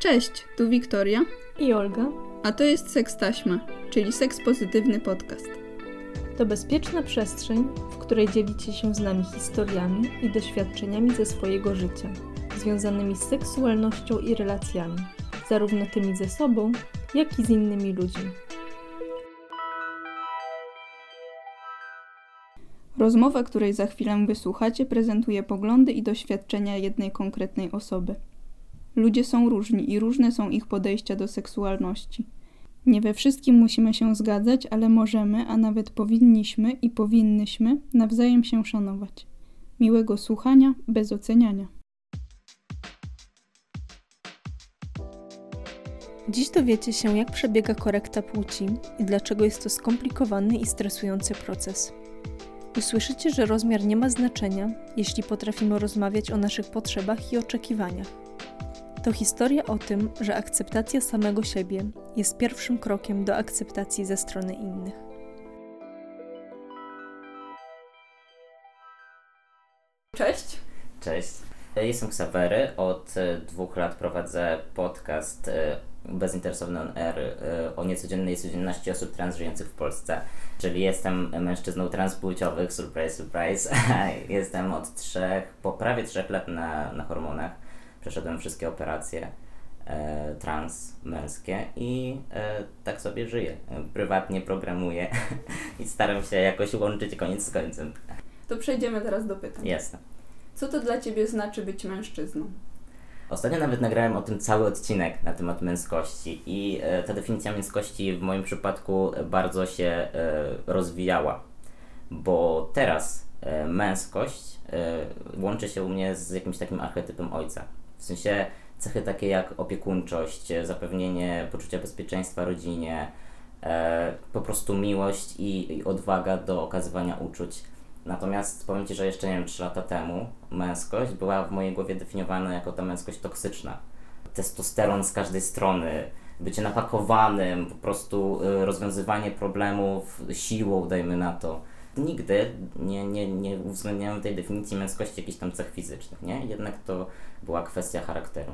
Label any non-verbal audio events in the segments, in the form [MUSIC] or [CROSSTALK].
Cześć, tu Wiktoria, i Olga. a to jest Seks Taśma, czyli seks pozytywny podcast. To bezpieczna przestrzeń, w której dzielicie się z nami historiami i doświadczeniami ze swojego życia, związanymi z seksualnością i relacjami, zarówno tymi ze sobą, jak i z innymi ludźmi. Rozmowa, której za chwilę wysłuchacie, prezentuje poglądy i doświadczenia jednej konkretnej osoby. Ludzie są różni i różne są ich podejścia do seksualności. Nie we wszystkim musimy się zgadzać, ale możemy, a nawet powinniśmy i powinnyśmy nawzajem się szanować. Miłego słuchania bez oceniania. Dziś dowiecie się, jak przebiega korekta płci i dlaczego jest to skomplikowany i stresujący proces. Usłyszycie, że rozmiar nie ma znaczenia, jeśli potrafimy rozmawiać o naszych potrzebach i oczekiwaniach. To historia o tym, że akceptacja samego siebie jest pierwszym krokiem do akceptacji ze strony innych. Cześć. Cześć. Jestem Ksawery. Od e, dwóch lat prowadzę podcast e, Bezinteresowny on Air e, o niecodziennej codzienności osób trans żyjących w Polsce. Czyli jestem mężczyzną transpłciowych, surprise, surprise. [LAUGHS] jestem od trzech, po prawie trzech lat na, na hormonach. Przeszedłem wszystkie operacje e, trans męskie i e, tak sobie żyję. Prywatnie programuję [LAUGHS] i staram się jakoś łączyć koniec z końcem. To przejdziemy teraz do pytań. Jasne. Co to dla ciebie znaczy być mężczyzną? Ostatnio nawet nagrałem o tym cały odcinek na temat męskości i e, ta definicja męskości w moim przypadku bardzo się e, rozwijała, bo teraz e, męskość e, łączy się u mnie z jakimś takim archetypem ojca. W sensie cechy takie jak opiekuńczość, e, zapewnienie poczucia bezpieczeństwa rodzinie, e, po prostu miłość i, i odwaga do okazywania uczuć. Natomiast powiem Ci, że jeszcze nie wiem, 3 lata temu męskość była w mojej głowie definiowana jako ta męskość toksyczna. Testosteron z każdej strony, bycie napakowanym, po prostu y, rozwiązywanie problemów siłą, dajmy na to. Nigdy nie, nie, nie uwzględniałem tej definicji męskości jakichś tam cech fizycznych, nie? Jednak to była kwestia charakteru.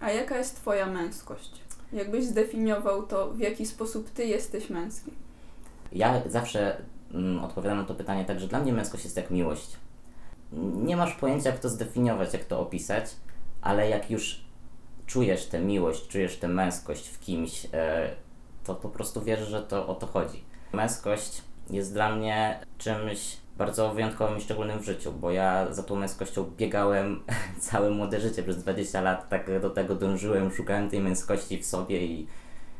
A jaka jest twoja męskość? Jakbyś zdefiniował to, w jaki sposób ty jesteś męski? Ja zawsze mm, odpowiadam na to pytanie tak, że dla mnie męskość jest jak miłość. Nie masz pojęcia, jak to zdefiniować, jak to opisać, ale jak już czujesz tę miłość, czujesz tę męskość w kimś, e, to po prostu wiesz, że to o to chodzi. Męskość jest dla mnie czymś bardzo wyjątkowym i szczególnym w życiu, bo ja za tą męskością biegałem [LAUGHS] całe młode życie, przez 20 lat tak do tego dążyłem, szukałem tej męskości w sobie i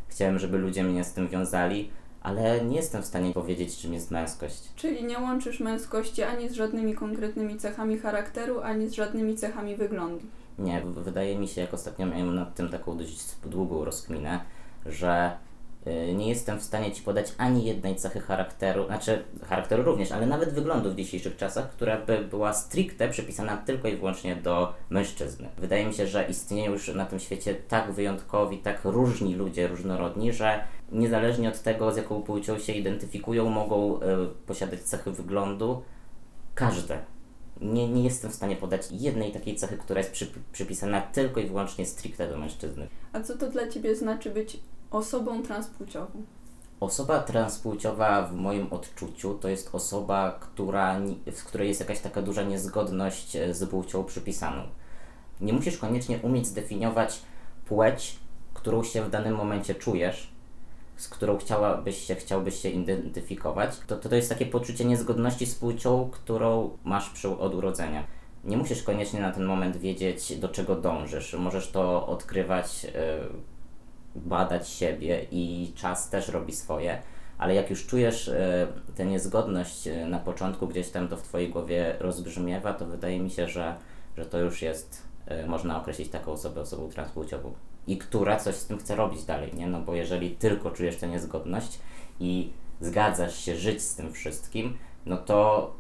chciałem, żeby ludzie mnie z tym wiązali, ale nie jestem w stanie powiedzieć, czym jest męskość. Czyli nie łączysz męskości ani z żadnymi konkretnymi cechami charakteru, ani z żadnymi cechami wyglądu. Nie, wydaje mi się, jak ostatnio miałem nad tym taką dość długą rozkminę, że nie jestem w stanie Ci podać ani jednej cechy charakteru, znaczy charakteru również, ale nawet wyglądu w dzisiejszych czasach, która by była stricte przypisana tylko i wyłącznie do mężczyzny. Wydaje mi się, że istnieją już na tym świecie tak wyjątkowi, tak różni ludzie, różnorodni, że niezależnie od tego, z jaką płcią się identyfikują, mogą y, posiadać cechy wyglądu każde. Nie, nie jestem w stanie podać jednej takiej cechy, która jest przy, przypisana tylko i wyłącznie stricte do mężczyzny. A co to dla ciebie znaczy być osobą transpłciową? Osoba transpłciowa w moim odczuciu to jest osoba, która, w której jest jakaś taka duża niezgodność e, z płcią przypisaną. Nie musisz koniecznie umieć zdefiniować płeć, którą się w danym momencie czujesz, z którą chciałabyś się, chciałbyś się identyfikować. To, to, to jest takie poczucie niezgodności z płcią, którą masz przy, od urodzenia. Nie musisz koniecznie na ten moment wiedzieć, do czego dążysz. Możesz to odkrywać e, badać siebie i czas też robi swoje, ale jak już czujesz e, tę niezgodność e, na początku, gdzieś tam to w Twojej głowie rozbrzmiewa, to wydaje mi się, że, że to już jest, e, można określić taką osobę osobą transpłciową i która coś z tym chce robić dalej, nie? No bo jeżeli tylko czujesz tę niezgodność i zgadzasz się żyć z tym wszystkim, no to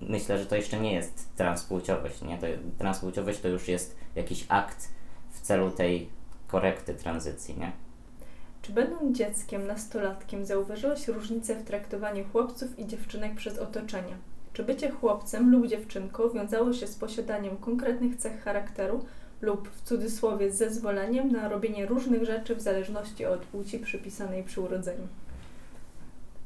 myślę, że to jeszcze nie jest transpłciowość, nie? To, transpłciowość to już jest jakiś akt w celu tej korekty tranzycji, nie? Czy będąc dzieckiem, nastolatkiem, zauważyłaś różnicę w traktowaniu chłopców i dziewczynek przez otoczenie? Czy bycie chłopcem lub dziewczynką wiązało się z posiadaniem konkretnych cech charakteru lub w cudzysłowie zezwoleniem na robienie różnych rzeczy w zależności od płci przypisanej przy urodzeniu?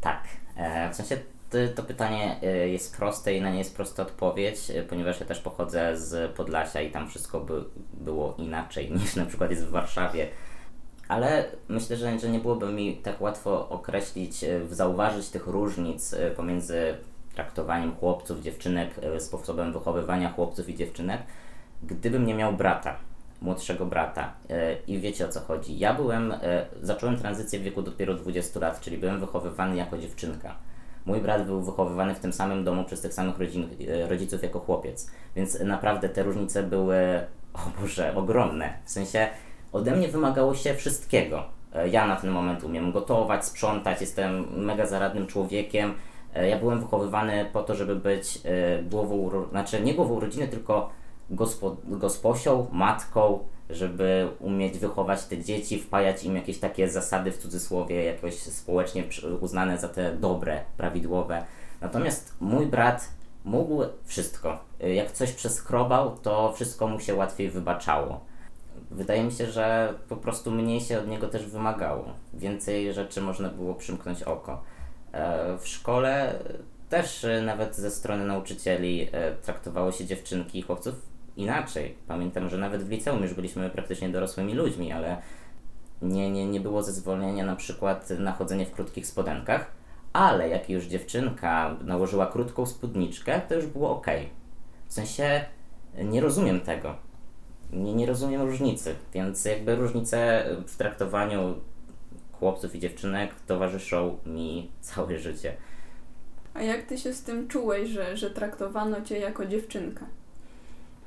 Tak. E, w sensie to, to pytanie e, jest proste i na nie jest prosta odpowiedź, e, ponieważ ja też pochodzę z Podlasia i tam wszystko by, było inaczej [LAUGHS] niż na przykład jest w Warszawie. Ale myślę, że, że nie byłoby mi tak łatwo określić, zauważyć tych różnic pomiędzy traktowaniem chłopców, dziewczynek, sposobem wychowywania chłopców i dziewczynek, gdybym nie miał brata, młodszego brata. I wiecie o co chodzi. Ja byłem, zacząłem tranzycję w wieku dopiero 20 lat, czyli byłem wychowywany jako dziewczynka. Mój brat był wychowywany w tym samym domu przez tych samych rodzin, e, rodziców jako chłopiec, więc naprawdę te różnice były, [LAUGHS] o Boże, ogromne. W sensie ode mnie wymagało się wszystkiego. E, ja na ten moment umiem gotować, sprzątać, jestem mega zaradnym człowiekiem. E, ja byłem wychowywany po to, żeby być głową, znaczy nie głową rodziny, tylko gospo, gosposią, matką, żeby umieć wychować te dzieci, wpajać im jakieś takie zasady w cudzysłowie, jakoś społecznie uznane za te dobre, prawidłowe. Natomiast mój brat mógł wszystko. Jak coś przeskrobał, to wszystko mu się łatwiej wybaczało. Wydaje mi się, że po prostu mniej się od niego też wymagało. Więcej rzeczy można było przymknąć oko. E, w szkole też nawet ze strony nauczycieli e, traktowało się dziewczynki i chłopców inaczej. Pamiętam, że nawet w liceum już byliśmy praktycznie dorosłymi ludźmi, ale nie, nie, nie było zezwolenia na przykład na chodzenie w krótkich spodenkach, ale jak już dziewczynka nałożyła krótką spódniczkę, to już było ok. W sensie nie rozumiem tego. Nie, nie rozumiem różnicy, więc jakby różnice w traktowaniu chłopców i dziewczynek towarzyszą mi całe życie. A jak ty się z tym czułeś, że, że traktowano cię jako dziewczynkę?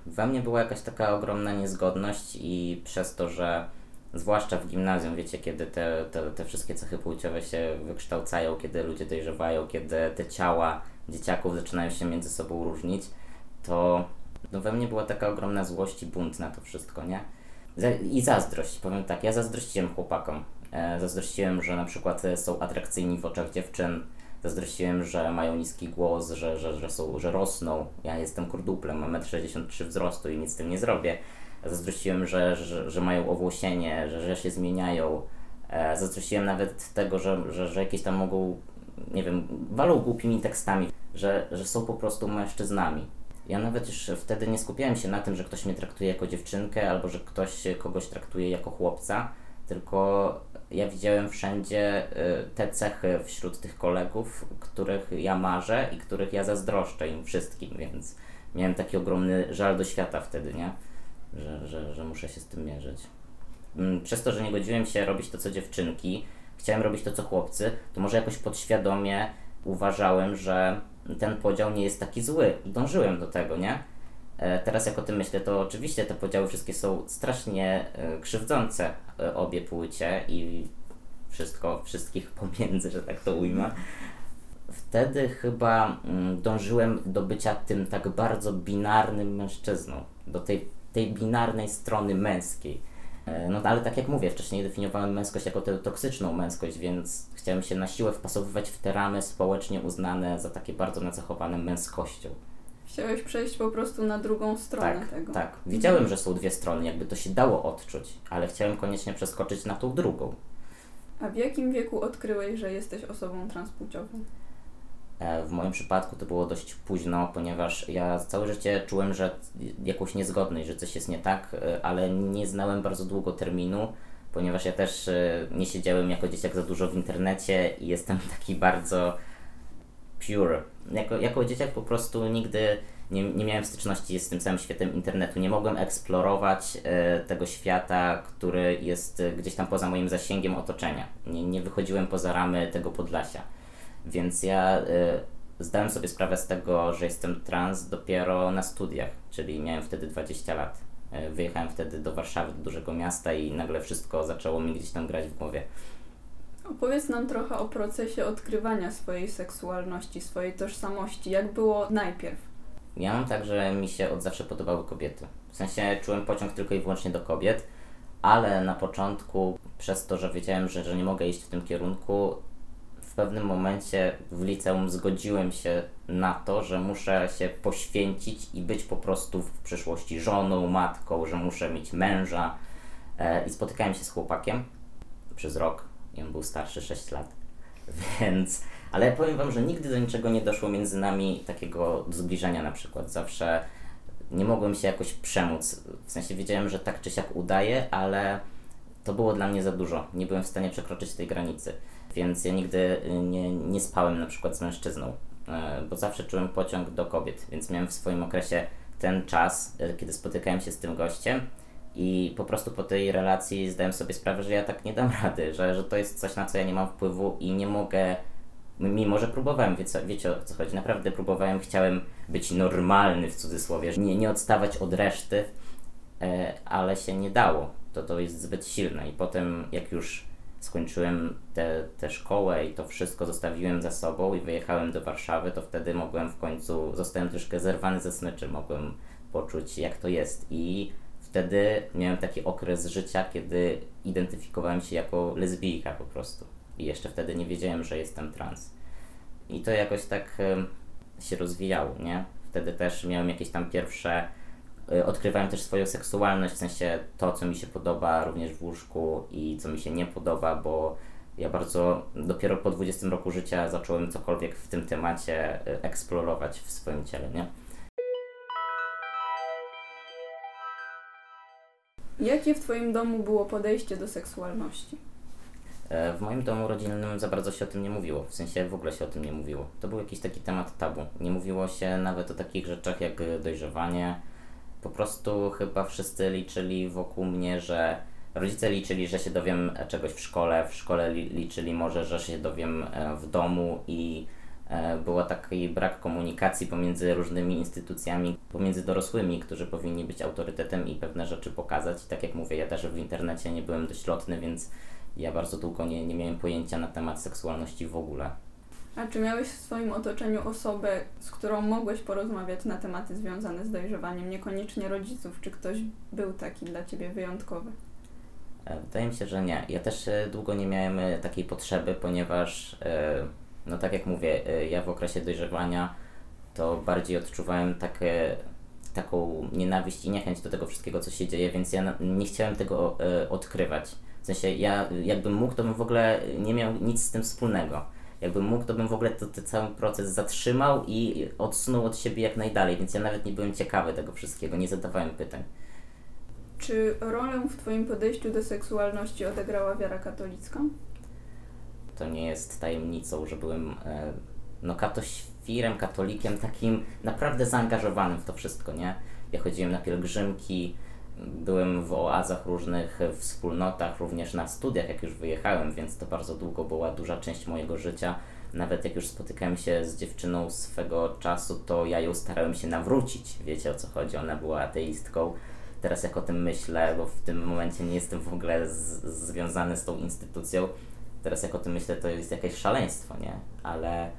We mnie była jakaś taka ogromna niezgodność i przez to, że zwłaszcza w gimnazjum, wiecie, kiedy te, te, te wszystkie cechy płciowe się wykształcają, kiedy ludzie dojrzewają, kiedy te ciała dzieciaków zaczynają się między sobą różnić, to no we mnie była taka ogromna złość i bunt na to wszystko, nie? I zazdrość, powiem tak, ja zazdrościłem chłopakom. E, zazdrościłem, że na przykład są atrakcyjni w oczach dziewczyn, Zazdrościłem, że mają niski głos, że, że, że, są, że rosną. Ja jestem kurduplem, mam 1,63 m wzrostu i nic z tym nie zrobię. Zazdrościłem, że, że, że mają owłosienie, że, że się zmieniają. E, zazdrościłem nawet tego, że, że, że jakieś tam mogą, nie wiem, walą głupimi tekstami, że, że są po prostu mężczyznami. Ja nawet już wtedy nie skupiałem się na tym, że ktoś mnie traktuje jako dziewczynkę albo że ktoś kogoś traktuje jako chłopca, tylko ja widziałem wszędzie y, te cechy wśród tych kolegów, których ja marzę i których ja zazdroszczę im wszystkim, więc miałem taki ogromny żal do świata wtedy, nie? Że, że, że muszę się z tym mierzyć. Mm, przez to, że nie godziłem się robić to, co dziewczynki, chciałem robić to, co chłopcy, to może jakoś podświadomie uważałem, że ten podział nie jest taki zły dążyłem do tego, nie? E, teraz jak o tym myślę, to oczywiście te podziały wszystkie są strasznie e, krzywdzące e, obie płcie i wszystko, wszystkich [LAUGHS] pomiędzy, że tak to ujmę. Wtedy chyba mm, dążyłem do bycia tym tak bardzo binarnym mężczyzną, do tej, tej binarnej strony męskiej. No ale tak jak mówię, wcześniej definiowałem męskość jako tę toksyczną męskość, więc chciałem się na siłę wpasowywać w te ramy społecznie uznane za takie bardzo nacechowane męskością. Chciałeś przejść po prostu na drugą stronę tak, tego. Tak, wiedziałem, że są dwie strony, jakby to się dało odczuć, ale chciałem koniecznie przeskoczyć na tą drugą. A w jakim wieku odkryłeś, że jesteś osobą transpłciową? E, w moim przypadku to było dość późno, ponieważ ja całe życie czułem, że jakąś niezgodność, że coś jest nie tak, e, ale nie znałem bardzo długo terminu, ponieważ ja też e, nie siedziałem jako dzieciak za dużo w internecie i jestem [LAUGHS] taki bardzo pure. Jako, jako dzieciak po prostu nigdy nie, nie miałem styczności z tym całym światem internetu. Nie mogłem eksplorować e, tego świata, który jest e, gdzieś tam poza moim zasięgiem otoczenia. Nie, nie wychodziłem poza ramy tego Podlasia. Więc ja e, zdałem sobie sprawę z tego, że jestem trans dopiero na studiach, czyli miałem wtedy 20 lat. E, wyjechałem wtedy do Warszawy, do dużego miasta i nagle wszystko zaczęło mi gdzieś tam grać w głowie. Opowiedz nam trochę o procesie odkrywania swojej seksualności, swojej tożsamości. Jak było najpierw? Ja mam tak, że mi się od zawsze podobały kobiety. W sensie czułem pociąg tylko i wyłącznie do kobiet, ale na początku, przez to, że wiedziałem, że, że nie mogę iść w tym kierunku, pewnym momencie w liceum zgodziłem się na to, że muszę się poświęcić i być po prostu w przyszłości żoną, matką, że muszę mieć męża. E, I spotykałem się z chłopakiem przez rok i on był starszy 6 lat. [LAUGHS] Więc, ale powiem Wam, że nigdy do niczego nie doszło między nami takiego zbliżenia na przykład. Zawsze nie mogłem się jakoś przemóc. W sensie wiedziałem, że tak czy siak udaje, ale to było dla mnie za dużo. Nie byłem w stanie przekroczyć tej granicy. Więc ja nigdy nie, nie spałem na przykład z mężczyzną, e, bo zawsze czułem pociąg do kobiet, więc miałem w swoim okresie ten czas, e, kiedy spotykałem się z tym gościem i po prostu po tej relacji zdałem sobie sprawę, że ja tak nie dam rady, że, że to jest coś, na co ja nie mam wpływu i nie mogę mimo że próbowałem, wiecie, wiecie o co chodzi, naprawdę próbowałem, chciałem być normalny w cudzysłowie, nie, nie odstawać od reszty, e, ale się nie dało. To, to jest zbyt silne. I potem jak już skończyłem tę szkołę i to wszystko zostawiłem za sobą i wyjechałem do Warszawy, to wtedy mogłem w końcu, zostałem troszkę zerwany ze smyczy, mogłem poczuć jak to jest. I wtedy miałem taki okres życia, kiedy identyfikowałem się jako lesbijka po prostu. I jeszcze wtedy nie wiedziałem, że jestem trans. I to jakoś tak się rozwijało, nie? Wtedy też miałem jakieś tam pierwsze. Y, odkrywałem też swoją seksualność, w sensie to, co mi się podoba również w łóżku i co mi się nie podoba, bo ja bardzo dopiero po 20 roku życia zacząłem cokolwiek w tym temacie y, eksplorować w swoim ciele, nie? Jakie w Twoim domu było podejście do seksualności? E, w moim domu rodzinnym za bardzo się o tym nie mówiło, w sensie w ogóle się o tym nie mówiło. To był jakiś taki temat tabu. Nie mówiło się nawet o takich rzeczach jak dojrzewanie. Po prostu chyba wszyscy liczyli wokół mnie, że rodzice liczyli, że się dowiem czegoś w szkole, w szkole liczyli może, że się dowiem e, w domu i było taki brak komunikacji pomiędzy różnymi instytucjami, pomiędzy dorosłymi, którzy powinni być autorytetem i pewne rzeczy pokazać. I tak jak mówię, ja też w internecie nie byłem dość lotny, więc ja bardzo długo nie, nie miałem pojęcia na temat seksualności w ogóle. A czy miałeś w swoim otoczeniu osobę, z którą mogłeś porozmawiać na tematy związane z dojrzewaniem, niekoniecznie rodziców? Czy ktoś był taki dla ciebie wyjątkowy? E, wydaje mi się, że nie. Ja też e, długo nie miałem e, takiej potrzeby, ponieważ, no tak jak mówię, ja w okresie dojrzewania to bardziej odczuwałem takie, taką nienawiść i niechęć do tego wszystkiego, co się dzieje, więc ja nie chciałem tego odkrywać. W sensie ja jakbym mógł, to bym w ogóle nie miał nic z tym wspólnego. Jakbym mógł, to bym w ogóle to, ten cały proces zatrzymał i odsunął od siebie jak najdalej, więc ja nawet nie byłem ciekawy tego wszystkiego, nie zadawałem pytań. Czy rolę w Twoim podejściu do seksualności odegrała wiara katolicka? To nie jest tajemnicą, że byłem e, no katoświrem, katolikiem, takim naprawdę zaangażowanym w to wszystko, nie? Ja chodziłem na pielgrzymki, byłem w oazach różnych wspólnotach, również na studiach, jak już wyjechałem, więc to bardzo długo była duża część mojego życia. Nawet jak już spotykałem się z dziewczyną swego czasu, to ja ją starałem się nawrócić. Wiecie o co chodzi? Ona była ateistką. Teraz jak o tym myślę, bo w tym momencie nie jestem w ogóle z, związany z tą instytucją, teraz jak o tym myślę, to jest jakieś szaleństwo, nie? Ale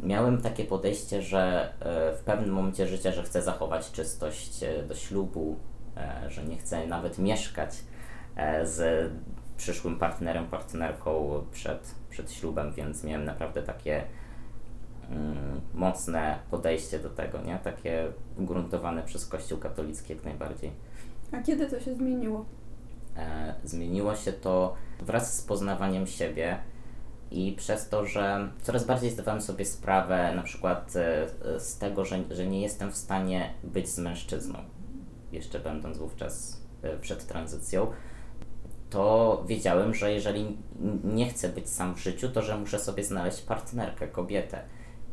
miałem takie podejście, że e, w pewnym momencie życia, że chcę zachować czystość e, do ślubu, E, że nie chcę nawet mieszkać z przyszłym partnerem, partnerką przed, przed ślubem, więc miałem naprawdę takie mm, mocne podejście do tego, nie? Takie ugruntowane przez Kościół katolicki jak najbardziej. A kiedy to się zmieniło? Zmieniło się to wraz z poznawaniem siebie i przez to, że coraz bardziej zdawałem sobie sprawę na przykład e, z tego, że, że nie jestem w stanie być z mężczyzną jeszcze będąc wówczas e, przed tranzycją, to wiedziałem, że jeżeli nie chcę być sam w życiu, to że muszę sobie znaleźć partnerkę, kobietę.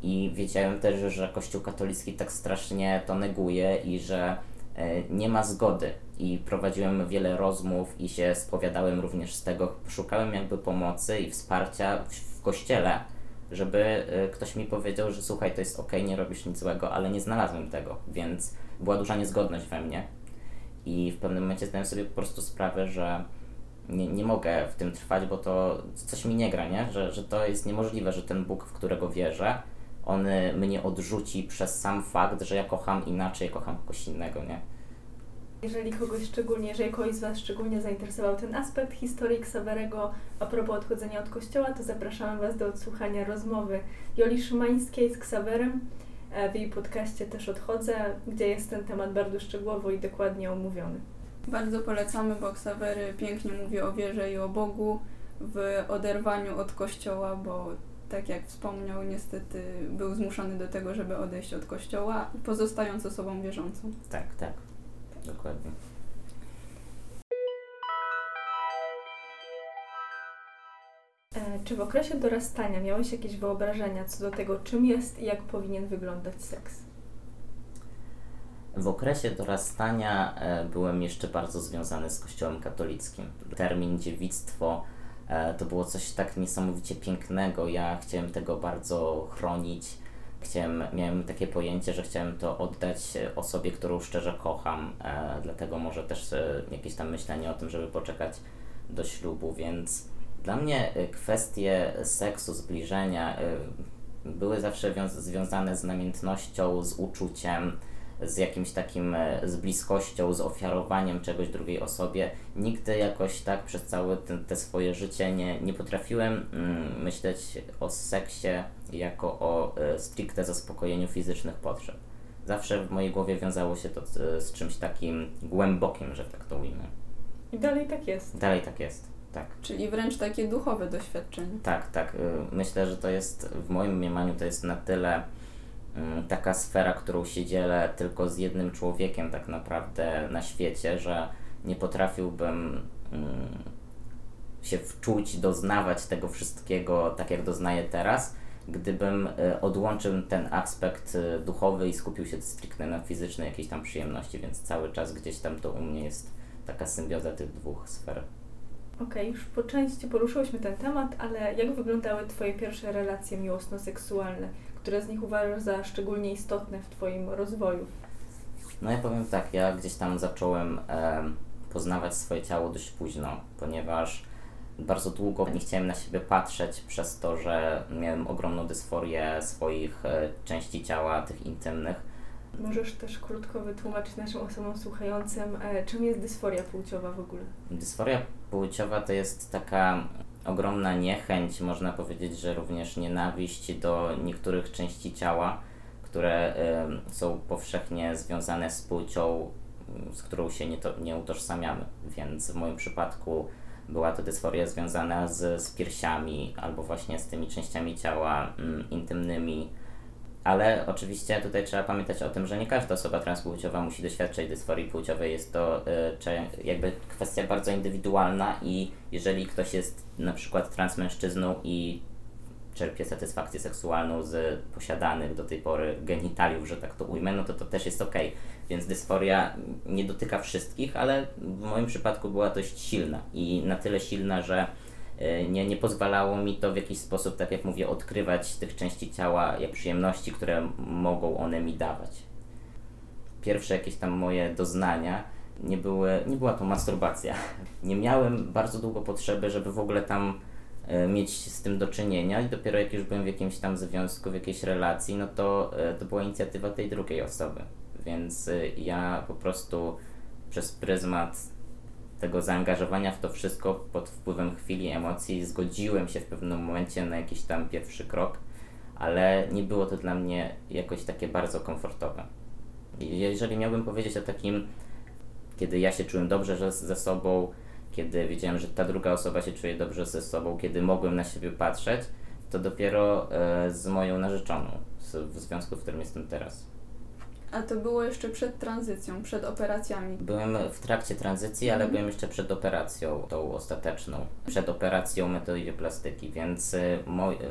I wiedziałem też, że Kościół katolicki tak strasznie to neguje i że nie ma zgody. I prowadziłem wiele rozmów i się spowiadałem również z tego. Szukałem jakby pomocy i wsparcia w, w kościele, żeby e, ktoś mi powiedział, że słuchaj, to jest ok, nie robisz nic złego, ale nie znalazłem tego, więc była duża niezgodność we mnie i w pewnym momencie zdałem sobie po prostu sprawę, że nie, nie mogę w tym trwać, bo to coś mi nie gra, nie? Że, że to jest niemożliwe, że ten Bóg, w którego wierzę, on mnie odrzuci przez sam fakt, że ja kocham inaczej, kocham kogoś innego, nie? Jeżeli kogoś szczególnie, jeżeli kogoś z Was szczególnie zainteresował ten aspekt historii Ksawerego a propos odchodzenia od kościoła, to zapraszamy Was do odsłuchania rozmowy Joli Szymańskiej z Ksawerem. E, w jej podcaście też odchodzę, gdzie jest ten temat bardzo szczegółowo i dokładnie omówiony. Bardzo polecamy, bo Ksawery pięknie mówi o wierze i o Bogu w oderwaniu od kościoła, bo tak jak wspomniał, niestety był zmuszony do tego, żeby odejść od kościoła, pozostając osobą wierzącą. Tak, tak. Dokładnie. E, czy w okresie dorastania miałeś jakieś wyobrażenia co do tego, czym jest i jak powinien wyglądać seks? W okresie dorastania e, byłem jeszcze bardzo związany z Kościołem katolickim. Termin dziewictwo to było coś tak niesamowicie pięknego. Ja chciałem tego bardzo chronić. Chciałem, miałem takie pojęcie, że chciałem to oddać osobie, którą szczerze kocham, e, dlatego może też e, jakieś tam myślenie o tym, żeby poczekać do ślubu, więc dla mnie e, kwestie seksu, zbliżenia e, były zawsze związane z namiętnością, z uczuciem, z jakimś takim, e, z bliskością, z ofiarowaniem czegoś drugiej osobie. Nigdy jakoś tak przez całe te, te swoje życie nie, nie potrafiłem mm, myśleć o seksie jako o e, stricte zaspokojeniu fizycznych potrzeb. Zawsze w mojej głowie wiązało się to z, z czymś takim głębokim, że tak to ujmę. I dalej tak jest. Dalej tak jest. Tak. Czyli wręcz takie duchowe doświadczenie. Tak, tak. Myślę, że to jest w moim mniemaniu to jest na tyle taka sfera, którą się dzielę tylko z jednym człowiekiem tak naprawdę na świecie, że nie potrafiłbym mm, się wczuć, doznawać tego wszystkiego tak jak doznaję teraz, gdybym y, odłączył ten aspekt y, duchowy i skupił się stricte na fizycznej jakiejś tam przyjemności, więc cały czas gdzieś tam to u mnie jest taka symbioza tych dwóch sfer. Okej, okay, już po części poruszyłyśmy ten temat, ale jak wyglądały Twoje pierwsze relacje miłosno-seksualne? Które z nich uważasz za szczególnie istotne w Twoim rozwoju? No ja powiem tak, ja gdzieś tam zacząłem e, poznawać swoje ciało dość późno, ponieważ bardzo długo nie chciałem na siebie patrzeć przez to, że miałem ogromną dysforię swoich e, części ciała, tych intymnych. Możesz też krótko wytłumaczyć naszym osobom słuchającym, e, czym jest dysforia płciowa w ogóle? Dysforia płciowa to jest taka ogromna niechęć, można powiedzieć, że również nienawiść do niektórych części ciała, które y, są powszechnie związane z płcią, z którą się nie, to, nie utożsamiamy. Więc w moim przypadku była to dysforia związana z, z piersiami albo właśnie z tymi częściami ciała y, intymnymi, ale oczywiście tutaj trzeba pamiętać o tym, że nie każda osoba transpłciowa musi doświadczać dysforii płciowej. Jest to y, jakby kwestia bardzo indywidualna i jeżeli ktoś jest na przykład transmężczyzną i czerpie satysfakcję seksualną z posiadanych do tej pory genitaliów, że tak to ujmę, no to to też jest ok. Więc dysforia nie dotyka wszystkich, ale w moim przypadku była dość silna i na tyle silna, że nie, nie pozwalało mi to w jakiś sposób, tak jak mówię, odkrywać tych części ciała, przyjemności, które mogą one mi dawać. Pierwsze jakieś tam moje doznania nie, były, nie była to masturbacja. [LAUGHS] Nie miałem bardzo długo potrzeby, żeby w ogóle tam e, mieć z tym do czynienia i dopiero jak już byłem w jakimś tam związku, w jakiejś relacji, no to e, to była inicjatywa tej drugiej osoby. Więc ja po prostu przez pryzmat tego zaangażowania w to wszystko pod wpływem chwili emocji zgodziłem się w pewnym momencie na jakiś tam pierwszy krok, ale nie było to dla mnie jakoś takie bardzo komfortowe. Jeżeli miałbym powiedzieć o takim, kiedy ja się czułem dobrze że ze sobą, kiedy wiedziałem, że ta druga osoba się czuje dobrze ze sobą, kiedy mogłem na siebie patrzeć, to dopiero e, z moją narzeczoną, w związku, w którym jestem teraz. A to było jeszcze przed tranzycją, przed operacjami. Byłem w trakcie tranzycji, ale mhm. byłem jeszcze przed operacją, tą ostateczną. Przed operacją metoidoplastyki, więc y,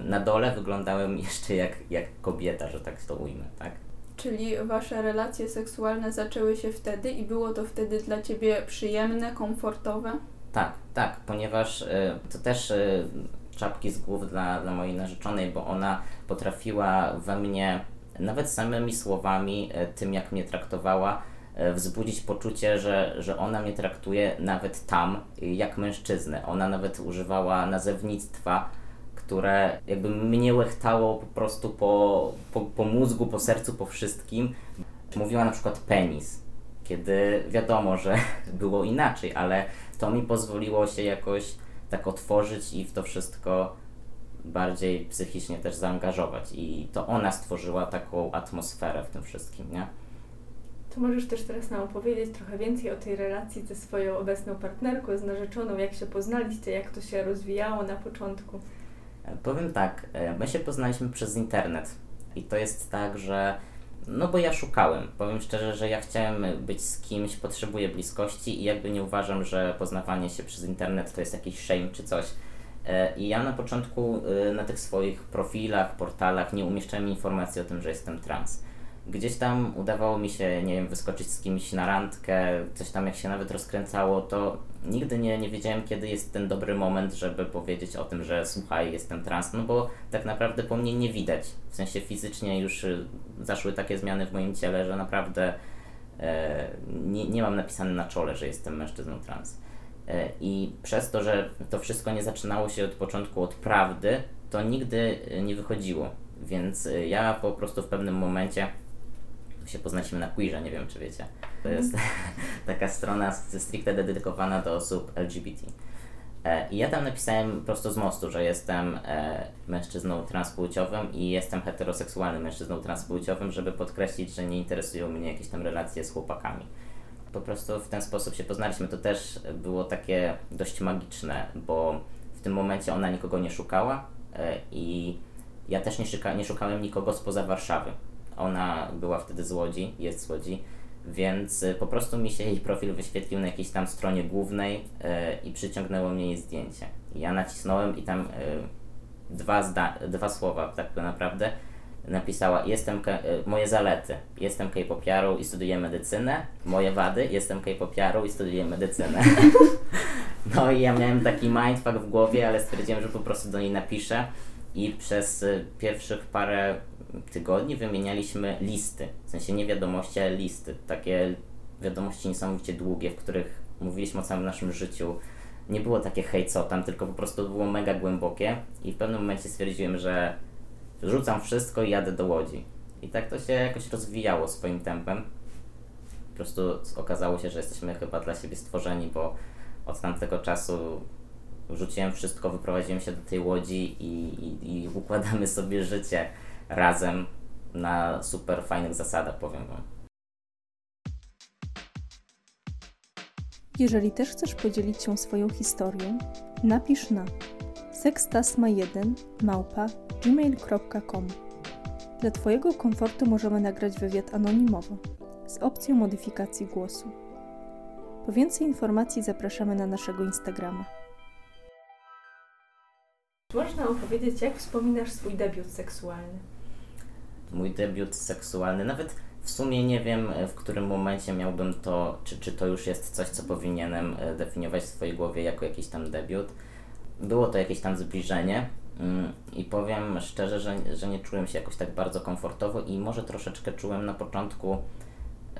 na dole wyglądałem [LAUGHS] jeszcze jak, jak kobieta, że tak to ujmę, tak? Czyli wasze relacje seksualne zaczęły się wtedy i było to wtedy dla ciebie przyjemne, komfortowe? Tak, tak, ponieważ y, to też y, czapki z głów dla, dla mojej narzeczonej, bo ona potrafiła we mnie nawet samymi słowami, e, tym jak mnie traktowała, e, wzbudzić poczucie, że, że ona mnie traktuje nawet tam jak mężczyznę. Ona nawet używała nazewnictwa, które jakby mnie łechtało po prostu po, po, po mózgu, po sercu, po wszystkim. Mówiła na przykład penis kiedy wiadomo, że [LAUGHS] było inaczej, ale to mi pozwoliło się jakoś tak otworzyć i w to wszystko bardziej psychicznie też zaangażować. I to ona stworzyła taką atmosferę w tym wszystkim, nie? To możesz też teraz nam opowiedzieć trochę więcej o tej relacji ze swoją obecną partnerką, z narzeczoną, jak się poznaliście, jak to się rozwijało na początku. E, powiem tak, e, my się poznaliśmy przez internet i to jest tak, że no bo ja szukałem. Powiem szczerze, że ja chciałem być z kimś, potrzebuję bliskości i jakby nie uważam, że poznawanie się przez internet to jest jakiś shame czy coś. E, I ja na początku na tych swoich profilach, portalach nie umieszczałem informacji o tym, że jestem trans. Gdzieś tam udawało mi się, nie wiem, wyskoczyć z kimś na randkę, coś tam jak się nawet rozkręcało, to nigdy nie, nie wiedziałem, kiedy jest ten dobry moment, żeby powiedzieć o tym, że słuchaj, jestem trans, no bo tak naprawdę po mnie nie widać. W sensie fizycznie już y, zaszły takie zmiany w moim ciele, że naprawdę e, nie, nie mam napisane na czole, że jestem mężczyzną trans. E, I przez to, że to wszystko nie zaczynało się od początku od prawdy, to nigdy nie wychodziło. Więc y, ja po prostu w pewnym momencie się poznaliśmy na Queerze, nie wiem czy wiecie. To jest [LAUGHS] taka strona stricte dedykowana do osób LGBT. E, I ja tam napisałem prosto z mostu, że jestem e, mężczyzną transpłciowym i jestem heteroseksualnym mężczyzną transpłciowym, żeby podkreślić, że nie interesują mnie jakieś tam relacje z chłopakami. Po prostu w ten sposób się poznaliśmy. To też było takie dość magiczne, bo w tym momencie ona nikogo nie szukała e, i ja też nie, szuka, nie szukałem nikogo spoza Warszawy. Ona była wtedy z Łodzi, jest z Łodzi, więc y, po prostu mi się jej profil wyświetlił na jakiejś tam stronie głównej yy, i przyciągnęło mnie jej zdjęcie. Ja nacisnąłem i tam dwa, zda- dwa słowa tak naprawdę napisała jestem y, moje zalety, jestem K-popiarą i studiuję medycynę, moje wady, jestem K-popiarą i studiuję medycynę. [LAUGHS] no i ja miałem taki mindfuck w głowie, ale stwierdziłem, że po prostu do niej napiszę. I przez y, pierwszych parę tygodni wymienialiśmy listy, w sensie nie wiadomości, ale listy, takie wiadomości niesamowicie długie, w których mówiliśmy o całym naszym życiu. Nie było takie hej co tam, tylko po prostu było mega głębokie. I w pewnym momencie stwierdziłem, że rzucam wszystko i jadę do Łodzi. I tak to się jakoś rozwijało swoim tempem. Po prostu okazało się, że jesteśmy chyba dla siebie stworzeni, bo od tamtego czasu rzuciłem wszystko, wyprowadziłem się do tej Łodzi i, i, i układamy sobie życie razem na super fajnych zasadach, powiem Wam. Jeżeli też chcesz podzielić się swoją historią, napisz na sekstasma1 małpa gmail.com. Dla Twojego komfortu możemy nagrać wywiad anonimowo z opcją modyfikacji głosu. Po więcej informacji zapraszamy na naszego Instagrama. Możesz nam opowiedzieć, jak wspominasz swój debiut seksualny? mój debiut seksualny. Nawet w sumie nie wiem, w którym momencie miałbym to, czy, czy to już jest coś, co powinienem e, definiować w swojej głowie jako jakiś tam debiut. Było to jakieś tam zbliżenie mm, i powiem szczerze, że, że nie czułem się jakoś tak bardzo komfortowo i może troszeczkę czułem na początku,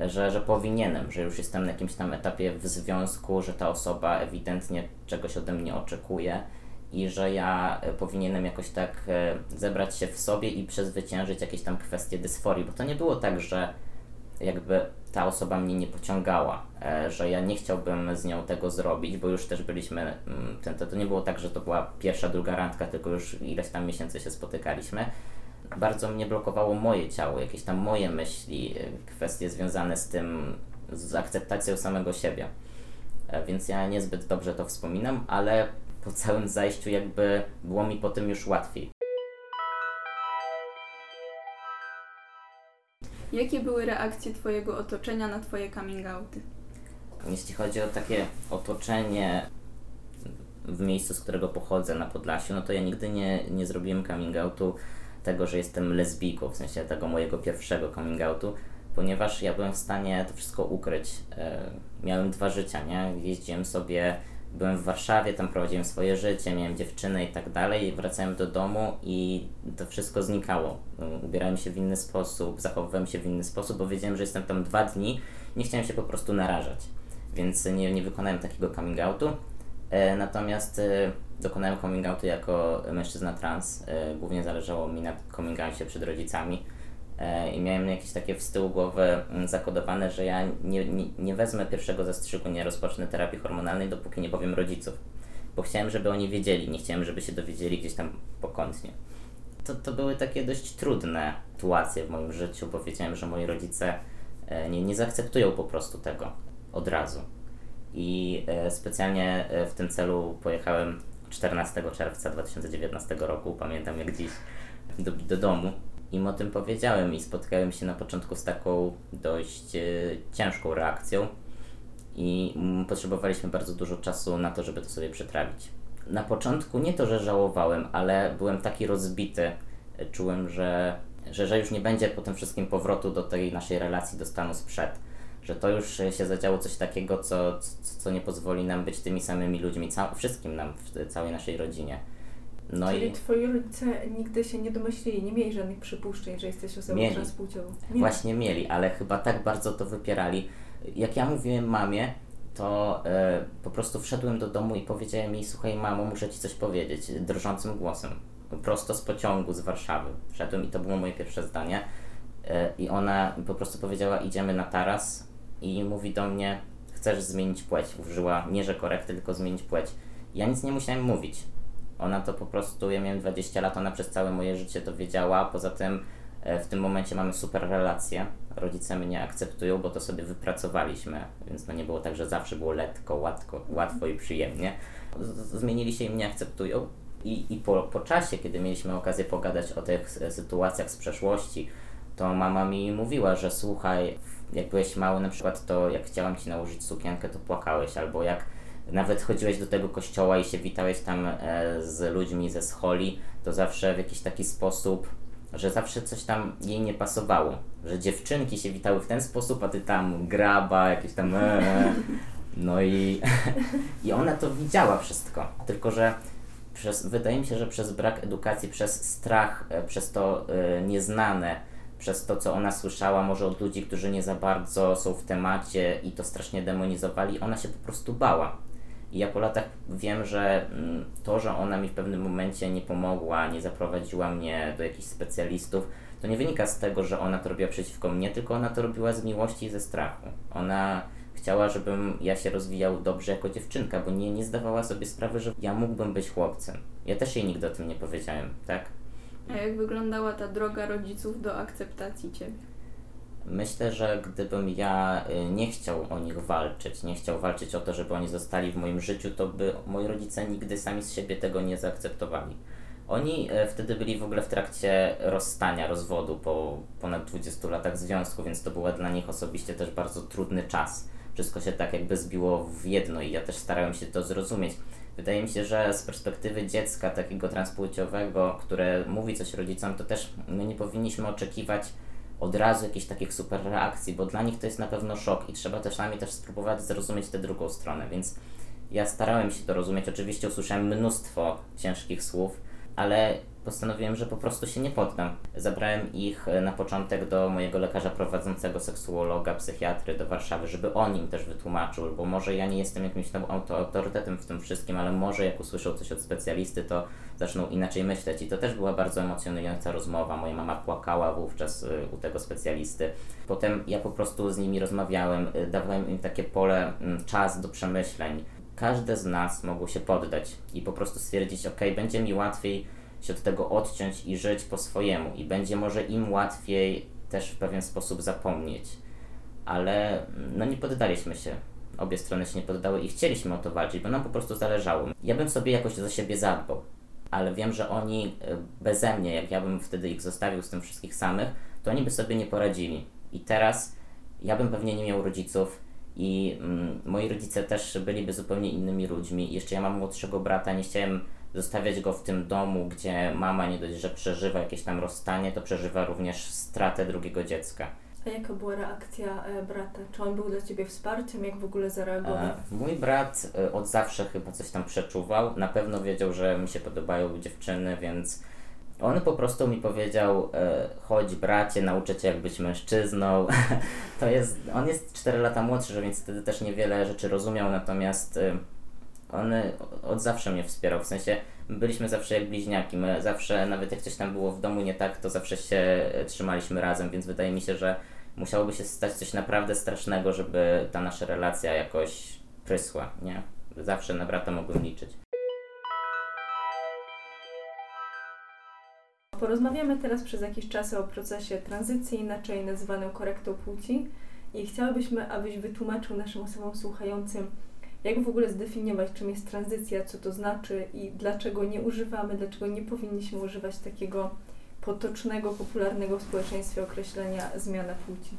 że, że powinienem, że już jestem na jakimś tam etapie w związku, że ta osoba ewidentnie czegoś ode mnie oczekuje i że ja e, powinienem jakoś tak e, zebrać się w sobie i przezwyciężyć jakieś tam kwestie dysforii, bo to nie było tak, że jakby ta osoba mnie nie pociągała, e, że ja nie chciałbym z nią tego zrobić, bo już też byliśmy, mm, to, to nie było tak, że to była pierwsza, druga randka, tylko już ileś tam miesięcy się spotykaliśmy. Bardzo mnie blokowało moje ciało, jakieś tam moje myśli, kwestie związane z tym, z akceptacją samego siebie. Więc ja niezbyt dobrze to wspominam, ale po całym zajściu jakby było mi po tym już łatwiej. Jakie były reakcje Twojego otoczenia na Twoje coming outy? Jeśli chodzi o takie otoczenie w miejscu, z którego pochodzę na Podlasiu, no to ja nigdy nie, nie zrobiłem coming outu tego, że jestem lesbijką, w sensie tego mojego pierwszego coming outu, ponieważ ja byłem w stanie to wszystko ukryć. E, miałem dwa życia, nie? Jeździłem sobie byłem w Warszawie, tam prowadziłem swoje życie, miałem dziewczynę i tak dalej, wracałem do domu i to wszystko znikało. Ubierałem się w inny sposób, zachowywałem się w inny sposób, bo wiedziałem, że jestem tam dwa dni, nie chciałem się po prostu narażać, więc nie, nie wykonałem takiego coming outu. E, natomiast e, dokonałem coming outu jako mężczyzna trans. E, głównie zależało mi na coming outie przed rodzicami, i miałem jakieś takie w głowy mm, zakodowane, że ja nie, nie, nie wezmę pierwszego zastrzyku, nie rozpocznę terapii hormonalnej, dopóki nie powiem rodziców. Bo chciałem, żeby oni wiedzieli, nie chciałem, żeby się dowiedzieli gdzieś tam pokątnie. To, to były takie dość trudne sytuacje w moim życiu, bo wiedziałem, że moi rodzice e, nie, nie zaakceptują po prostu tego od razu. I e, specjalnie e, w tym celu pojechałem 14 czerwca 2019 roku, pamiętam jak dziś, do, do domu. Im o tym powiedziałem i spotkałem się na początku z taką dość e, ciężką reakcją i mm, potrzebowaliśmy bardzo dużo czasu na to, żeby to sobie przetrawić. Na początku nie to, że żałowałem, ale byłem taki rozbity, czułem, że, że, że już nie będzie po tym wszystkim powrotu do tej naszej relacji do stanu sprzed że to już się zadziało coś takiego, co, co nie pozwoli nam być tymi samymi ludźmi, ca- wszystkim nam, w całej naszej rodzinie. No Czyli i... twoi rodzice nigdy się nie domyślili, nie mieli żadnych przypuszczeń, że jesteś osobą mieli. transpłciową. Mieli. Właśnie mieli, ale chyba tak bardzo to wypierali. Jak ja mówiłem mamie, to e, po prostu wszedłem do domu i powiedziałem jej, słuchaj mamo, muszę Ci coś powiedzieć, drżącym głosem. Prosto z pociągu z Warszawy. Wszedłem i to było moje pierwsze zdanie. E, I ona po prostu powiedziała, idziemy na taras, i mówi do mnie, chcesz zmienić płeć. Użyła nie, że korekty, tylko zmienić płeć. Ja nic nie musiałem mówić. Ona to po prostu, ja miałem 20 lat, ona przez całe moje życie to wiedziała. Poza tym e, w tym momencie mamy super relacje. Rodzice mnie akceptują, bo to sobie wypracowaliśmy, więc no nie było tak, że zawsze było letko, łatwo, łatwo i przyjemnie. Zmienili się i mnie akceptują. I, i po, po czasie, kiedy mieliśmy okazję pogadać o tych sytuacjach z przeszłości, to mama mi mówiła, że słuchaj, jak byłeś mały na przykład, to jak chciałam Ci nałożyć sukienkę, to płakałeś, albo jak nawet chodziłeś do tego kościoła i się witałeś tam e, z ludźmi ze scholi, to zawsze w jakiś taki sposób, że zawsze coś tam jej nie pasowało, że dziewczynki się witały w ten sposób, a Ty tam graba, jakieś tam e, e. no i, [LAUGHS] i ona to widziała wszystko, tylko że przez, wydaje mi się, że przez brak edukacji, przez strach, e, przez to nieznane, przez to, co ona słyszała, może od ludzi, którzy nie za bardzo są w temacie i to strasznie demonizowali, ona się po prostu bała. I ja po latach wiem, że mm, to, że ona mi w pewnym momencie nie pomogła, nie zaprowadziła mnie do jakichś specjalistów, to nie wynika z tego, że ona to robiła przeciwko mnie, tylko ona to robiła z miłości i ze strachu. Ona chciała, żebym ja się rozwijał dobrze jako dziewczynka, bo nie, nie zdawała sobie sprawy, że ja mógłbym być chłopcem. Ja też jej nigdy o tym nie powiedziałem, tak? A jak wyglądała ta droga rodziców do akceptacji Ciebie? Myślę, że gdybym ja y, nie chciał o nich walczyć, nie chciał walczyć o to, żeby oni zostali w moim życiu, to by moi rodzice nigdy sami z siebie tego nie zaakceptowali. Oni y, wtedy byli w ogóle w trakcie rozstania, rozwodu po ponad 20 latach związku, więc to był dla nich osobiście też bardzo trudny czas. Wszystko się tak jakby zbiło w jedno i ja też starałem się to zrozumieć. Wydaje mi się, że z perspektywy dziecka takiego transpłciowego, które mówi coś rodzicom, to też my nie powinniśmy oczekiwać od razu jakichś takich super reakcji, bo dla nich to jest na pewno szok i trzeba też nami też spróbować zrozumieć tę drugą stronę, więc ja starałem się to rozumieć. Oczywiście usłyszałem mnóstwo ciężkich słów, ale postanowiłem, że po prostu się nie poddam. Zabrałem ich e, na początek do mojego lekarza prowadzącego, seksuologa, psychiatry do Warszawy, żeby on im też wytłumaczył, bo może ja nie jestem jakimś tam autorytetem w tym wszystkim, ale może jak usłyszą coś od specjalisty, to zaczną inaczej myśleć. I to też była bardzo emocjonująca rozmowa. Moja mama płakała wówczas e, u tego specjalisty. Potem ja po prostu z nimi rozmawiałem, e, dawałem im takie pole, czas do przemyśleń. Każde z nas mogło się poddać i po prostu stwierdzić, ok, będzie mi łatwiej się od tego odciąć i żyć po swojemu i będzie może im łatwiej też w pewien sposób zapomnieć. Ale no nie poddaliśmy się. Obie strony się nie poddały i chcieliśmy o to walczyć, bo nam po prostu zależało. Ja bym sobie jakoś za siebie zadbał, ale wiem, że oni e, beze mnie, jak ja bym wtedy ich zostawił z tym wszystkich samych, to oni by sobie nie poradzili. I teraz ja bym pewnie nie miał rodziców i mm, moi rodzice też byliby zupełnie innymi ludźmi. Jeszcze ja mam młodszego brata, nie chciałem zostawiać go w tym domu, gdzie mama nie dość, że przeżywa jakieś tam rozstanie, to przeżywa również stratę drugiego dziecka. A jaka była reakcja e, brata? Czy on był dla Ciebie wsparciem? Jak w ogóle zareagował? E, mój brat e, od zawsze chyba coś tam przeczuwał. Na pewno wiedział, że mi się podobają dziewczyny, więc on po prostu mi powiedział, e, chodź bracie, nauczę cię jak być mężczyzną. [LAUGHS] to jest, on jest 4 lata młodszy, więc wtedy też niewiele rzeczy rozumiał, natomiast e, On od zawsze mnie wspierał, w sensie byliśmy zawsze jak bliźniaki, my zawsze, nawet jak coś tam było w domu nie tak, to zawsze się trzymaliśmy razem, więc wydaje mi się, że musiałoby się stać coś naprawdę strasznego, żeby ta nasza relacja jakoś prysła, nie? Zawsze na brata mogłem liczyć. Porozmawiamy teraz przez jakiś czas o procesie tranzycji, inaczej nazywanym korektą płci i chciałabyśmy, abyś wytłumaczył naszym osobom słuchającym, jak w ogóle zdefiniować, czym jest tranzycja, co to znaczy i dlaczego nie używamy, dlaczego nie powinniśmy używać takiego potocznego, popularnego w społeczeństwie określenia zmiana płci.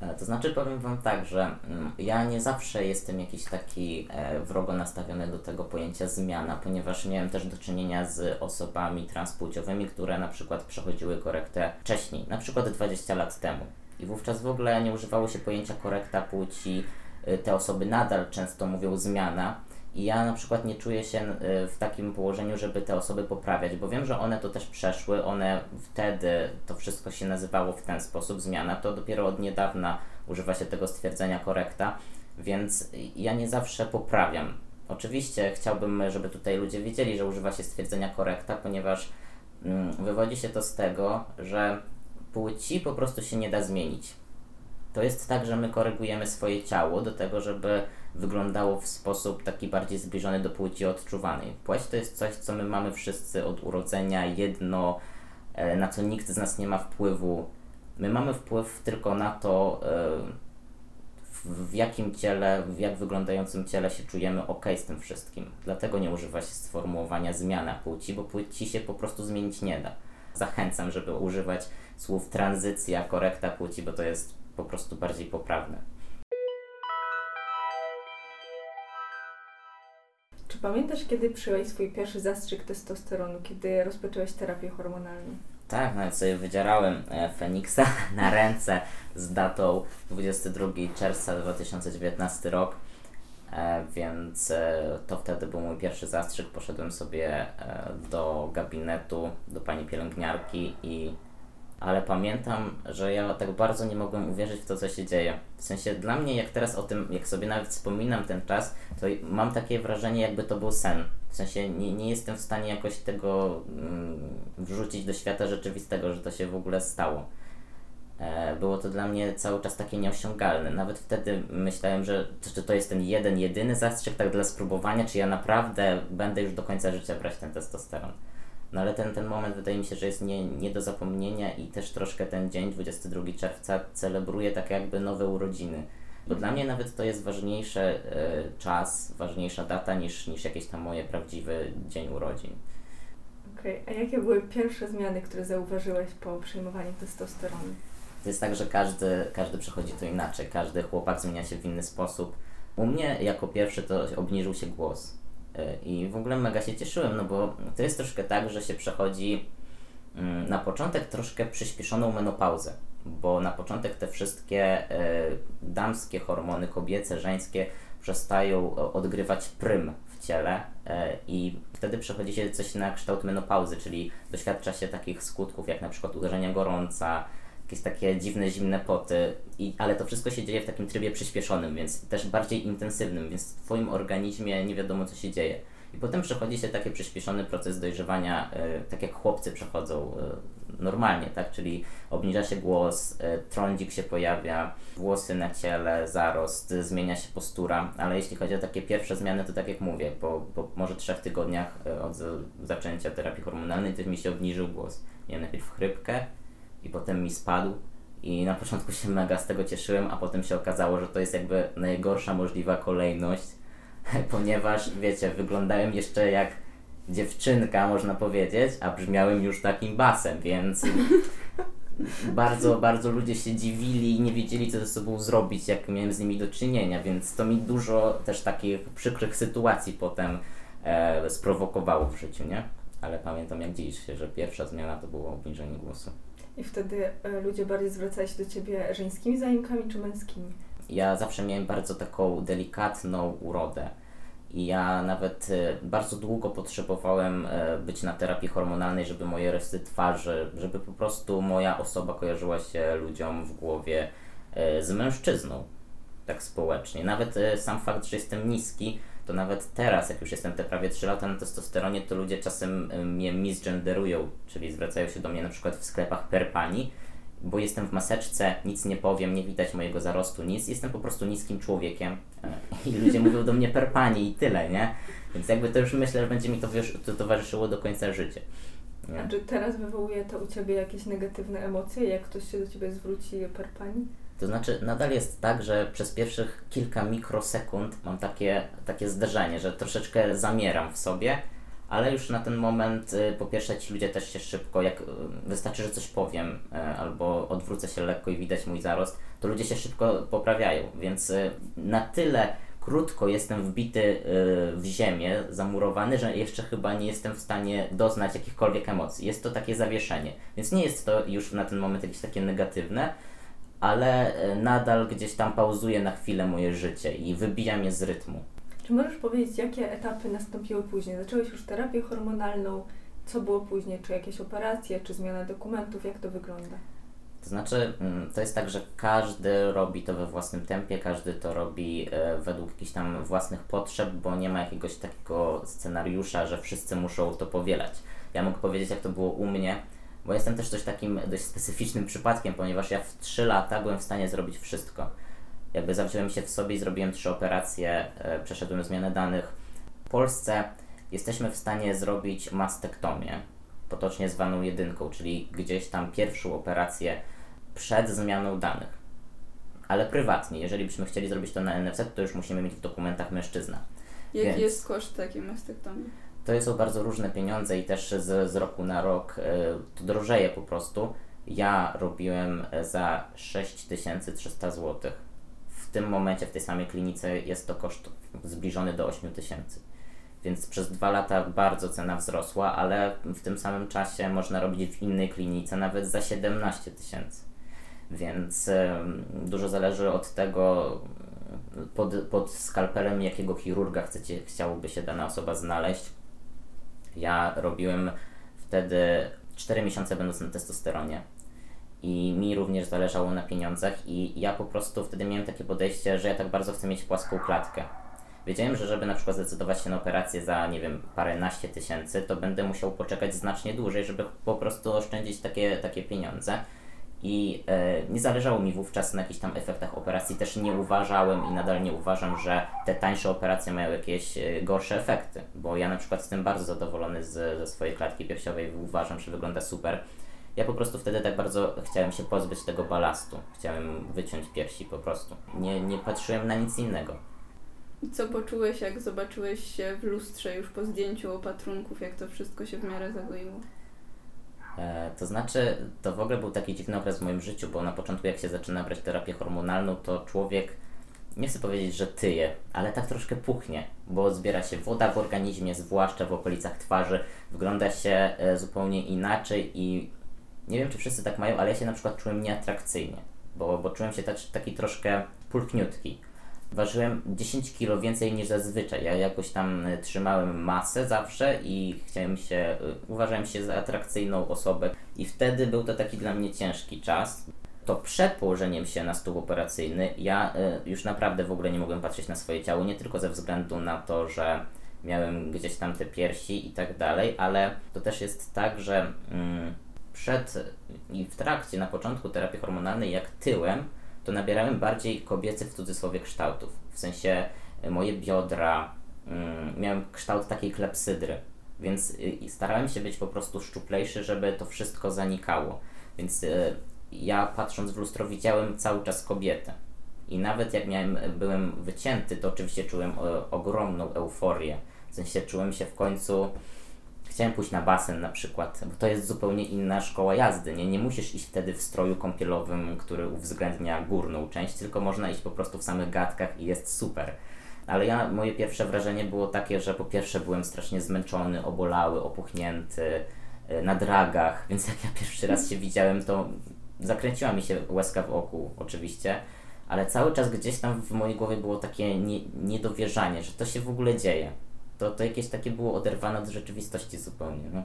E, to znaczy powiem Wam tak, że mm, ja nie zawsze jestem jakiś taki e, wrogo nastawiony do tego pojęcia zmiana, ponieważ miałem też do czynienia z osobami transpłciowymi, które na przykład przechodziły korektę wcześniej, na przykład 20 lat temu. I wówczas w ogóle nie używało się pojęcia korekta płci. E, te osoby nadal często mówią zmiana, i ja na przykład nie czuję się y, w takim położeniu, żeby te osoby poprawiać, bo wiem, że one to też przeszły, one wtedy to wszystko się nazywało w ten sposób, zmiana, to dopiero od niedawna używa się tego stwierdzenia korekta, więc ja nie zawsze poprawiam. Oczywiście chciałbym, żeby tutaj ludzie wiedzieli, że używa się stwierdzenia korekta, ponieważ mm, wywodzi się to z tego, że płci po prostu się nie da zmienić. To jest tak, że my korygujemy swoje ciało do tego, żeby wyglądało w sposób taki bardziej zbliżony do płci odczuwanej. Płeć to jest coś, co my mamy wszyscy od urodzenia, jedno, e, na co nikt z nas nie ma wpływu. My mamy wpływ tylko na to, e, w jakim ciele, w jak wyglądającym ciele się czujemy ok z tym wszystkim. Dlatego nie używa się sformułowania zmiana płci, bo płci się po prostu zmienić nie da. Zachęcam, żeby używać słów tranzycja, korekta płci, bo to jest po prostu bardziej poprawne. Czy pamiętasz, kiedy przyjąłeś swój pierwszy zastrzyk testosteronu, kiedy rozpocząłeś terapię hormonalną? Tak, nawet sobie wydzierałem e, Feniksa [LAUGHS] na ręce z datą 22 czerwca 2019 rok, e, więc e, to wtedy był mój pierwszy zastrzyk. Poszedłem sobie do gabinetu, do pani pielęgniarki i ale pamiętam, że ja tak bardzo nie mogłem uwierzyć w to, co się dzieje. W sensie dla mnie, jak teraz o tym, jak sobie nawet wspominam ten czas, to mam takie wrażenie, jakby to był sen. W sensie nie, nie jestem w stanie jakoś tego mm, wrzucić do świata rzeczywistego, że to się w ogóle stało. E, było to dla mnie cały czas takie nieosiągalne. Nawet wtedy myślałem, że czy to jest ten jeden, jedyny zastrzyk tak dla spróbowania, czy ja naprawdę będę już do końca życia brać ten testosteron. No ale ten, ten moment wydaje mi się, że jest nie, nie do zapomnienia i też troszkę ten dzień, 22 czerwca, celebruje tak jakby nowe urodziny. Bo dla mnie nawet to jest ważniejszy y, czas, ważniejsza data niż, niż jakieś tam moje prawdziwy dzień urodzin. Okej, okay. a jakie były pierwsze zmiany, które zauważyłeś po przyjmowaniu testosteronu? To jest tak, że każdy, każdy przechodzi to inaczej, każdy chłopak zmienia się w inny sposób. U mnie jako pierwszy to obniżył się głos E, I w ogóle mega się cieszyłem, no bo to jest troszkę tak, że się przechodzi mm, na początek troszkę przyspieszoną menopauzę, bo na początek te wszystkie e, damskie hormony, kobiece, żeńskie przestają odgrywać prym w ciele e, i wtedy przechodzi się coś na kształt menopauzy, czyli doświadcza się takich skutków jak na przykład uderzenia gorąca, jakieś takie dziwne, zimne poty, i, ale to wszystko się dzieje w takim trybie przyspieszonym, więc też bardziej intensywnym, więc w Twoim organizmie nie wiadomo co się dzieje. I potem przechodzi się taki przyspieszony proces dojrzewania, y, tak jak chłopcy przechodzą y, normalnie, tak? Czyli obniża się głos, y, trądzik się pojawia, włosy na ciele, zarost, zmienia się postura, ale jeśli chodzi o takie pierwsze zmiany, to tak jak mówię, po, po może trzech tygodniach od zaczęcia terapii hormonalnej, to mi się obniżył głos. Miałem najpierw chrypkę, i potem mi spadł. I na początku się mega z tego cieszyłem, a potem się okazało, że to jest jakby najgorsza możliwa kolejność, [LAUGHS] ponieważ wiecie, wyglądałem jeszcze jak dziewczynka, można powiedzieć, a brzmiałem już takim basem, więc [LAUGHS] bardzo, bardzo ludzie się dziwili i nie wiedzieli, co ze sobą zrobić, jak miałem z nimi do czynienia, więc to mi dużo też takich przykrych sytuacji potem e, sprowokowało w życiu, nie? Ale pamiętam jak dziś się, że pierwsza zmiana to było obniżenie głosu. I wtedy e, ludzie bardziej zwracali się do ciebie żeńskimi zajmkami czy męskimi? Ja zawsze miałem bardzo taką delikatną urodę. I ja nawet e, bardzo długo potrzebowałem e, być na terapii hormonalnej, żeby moje rysy twarzy, żeby po prostu moja osoba kojarzyła się ludziom w głowie z mężczyzną. tak społecznie. Nawet sam fakt, że jestem niski, to nawet teraz, jak już jestem te prawie 3 lata na testosteronie, to ludzie czasem e, mnie misgenderują, czyli zwracają się do mnie na przykład w sklepach per pani, bo jestem w maseczce, nic nie powiem, nie widać mojego zarostu, nic, jestem po prostu niskim człowiekiem e, i ludzie mówią do mnie per pani i tyle, nie? Więc jakby to już myślę, że będzie mi to, to towarzyszyło do końca życia. Nie? A czy teraz wywołuje to u Ciebie jakieś negatywne emocje, jak ktoś się do Ciebie zwróci per pani? To znaczy, nadal jest tak, że przez pierwszych kilka mikrosekund mam takie, takie zderzenie, że troszeczkę zamieram w sobie, ale już na ten moment, y, po pierwsze, ci ludzie też się szybko, jak y, wystarczy, że coś powiem, y, albo odwrócę się lekko i widać mój zarost, to ludzie się szybko poprawiają, więc na tyle krótko jestem wbity w ziemię, zamurowany, że jeszcze chyba nie jestem w stanie doznać jakichkolwiek emocji. Jest to takie zawieszenie, więc nie jest to już na ten moment jakieś takie negatywne, ale e, nadal gdzieś tam pauzuje na chwilę moje życie i wybija mnie z rytmu. Czy możesz powiedzieć, jakie etapy nastąpiły później? Zacząłeś już terapię hormonalną, co było później? Czy jakieś operacje, czy zmiana dokumentów? Jak to wygląda? To znaczy, mm, to jest tak, że każdy robi to we własnym tempie, każdy to robi e, według jakichś tam własnych potrzeb, bo nie ma jakiegoś takiego scenariusza, że wszyscy muszą to powielać. Ja mogę powiedzieć, jak to było u mnie bo jestem też dość takim dość specyficznym przypadkiem, ponieważ ja w 3 lata byłem w stanie zrobić wszystko. Jakby zawziąłem się w sobie i zrobiłem trzy operacje, e, przeszedłem zmianę danych. W Polsce jesteśmy w stanie zrobić mastektomię, potocznie zwaną jedynką, czyli gdzieś tam pierwszą operację przed zmianą danych. Ale prywatnie, jeżeli byśmy chcieli zrobić to na NFZ, to już musimy mieć w dokumentach mężczyzna. Jaki Więc... jest koszt takiej mastektomii? To są bardzo różne pieniądze i też z, z roku na rok e, to drożeje po prostu. Ja robiłem e, za 6300 zł. W tym momencie w tej samej klinice jest to koszt zbliżony do 8000. Więc przez dwa lata bardzo cena wzrosła, ale w tym samym czasie można robić w innej klinice nawet za 17 tysięcy. Więc dużo zależy od tego, pod, pod skalpelem jakiego chirurga chcecie, chciałoby się dana osoba znaleźć ja robiłem wtedy 4 miesiące będąc na testosteronie i mi również zależało na pieniądzach i ja po prostu wtedy miałem takie podejście, że ja tak bardzo chcę mieć płaską klatkę. Wiedziałem, że żeby na przykład zdecydować się na operację za, nie wiem, paręnaście tysięcy, to będę musiał poczekać znacznie dłużej, żeby po prostu oszczędzić takie, takie pieniądze i e, nie zależało mi wówczas na jakichś tam efektach operacji. Też nie uważałem i nadal nie uważam, że te tańsze operacje mają jakieś e, gorsze efekty, bo ja na przykład jestem bardzo zadowolony z, ze swojej klatki piersiowej, uważam, że wygląda super. Ja po prostu wtedy tak bardzo chciałem się pozbyć tego balastu. Chciałem wyciąć piersi po prostu. Nie, nie patrzyłem na nic innego. Co poczułeś, jak zobaczyłeś się w lustrze już po zdjęciu opatrunków, jak to wszystko się w miarę zagoiło? E, to znaczy, to w ogóle był taki dziwny okres w moim życiu, bo na początku, jak się zaczyna brać terapię hormonalną, to człowiek, nie chcę powiedzieć, że tyje, ale tak troszkę puchnie, bo zbiera się woda w organizmie, zwłaszcza w okolicach twarzy, wygląda się e, zupełnie inaczej i nie wiem, czy wszyscy tak mają, ale ja się na przykład czułem nieatrakcyjnie, bo, bo czułem się tak, taki troszkę pulchniutki ważyłem 10 kg więcej niż zazwyczaj. Ja jakoś tam e, trzymałem masę zawsze i chciałem się, e, uważałem się za atrakcyjną osobę i wtedy był to taki dla mnie ciężki czas. To przed położeniem się na stół operacyjny ja y, już naprawdę w ogóle nie mogłem patrzeć na swoje ciało, nie tylko ze względu na to, że miałem gdzieś tam te piersi i tak dalej, ale to też jest tak, że mm, przed i w trakcie, na początku terapii hormonalnej, jak tyłem, to nabierałem bardziej kobiecych w cudzysłowie kształtów. W sensie e, moje biodra, mm, miałem kształt takiej klepsydry, więc y, starałem się być po prostu szczuplejszy, żeby to wszystko zanikało. Więc y, ja patrząc w lustro widziałem cały czas kobietę. I nawet jak miałem, byłem wycięty, to oczywiście czułem e, ogromną euforię. W sensie czułem się w końcu chciałem pójść na basen na przykład, bo to jest zupełnie inna szkoła jazdy. Nie, nie musisz iść wtedy w stroju kąpielowym, który uwzględnia górną część, tylko można iść po prostu w samych gadkach i jest super. Ale ja, moje pierwsze wrażenie było takie, że po pierwsze byłem strasznie zmęczony, obolały, opuchnięty, y, na dragach, [LAUGHS] więc jak ja pierwszy raz się widziałem, to zakręciła mi się łezka w oku oczywiście, ale cały czas gdzieś tam w mojej głowie było takie nie, niedowierzanie, że to się w ogóle dzieje to, to jakieś takie było oderwane od rzeczywistości zupełnie. No.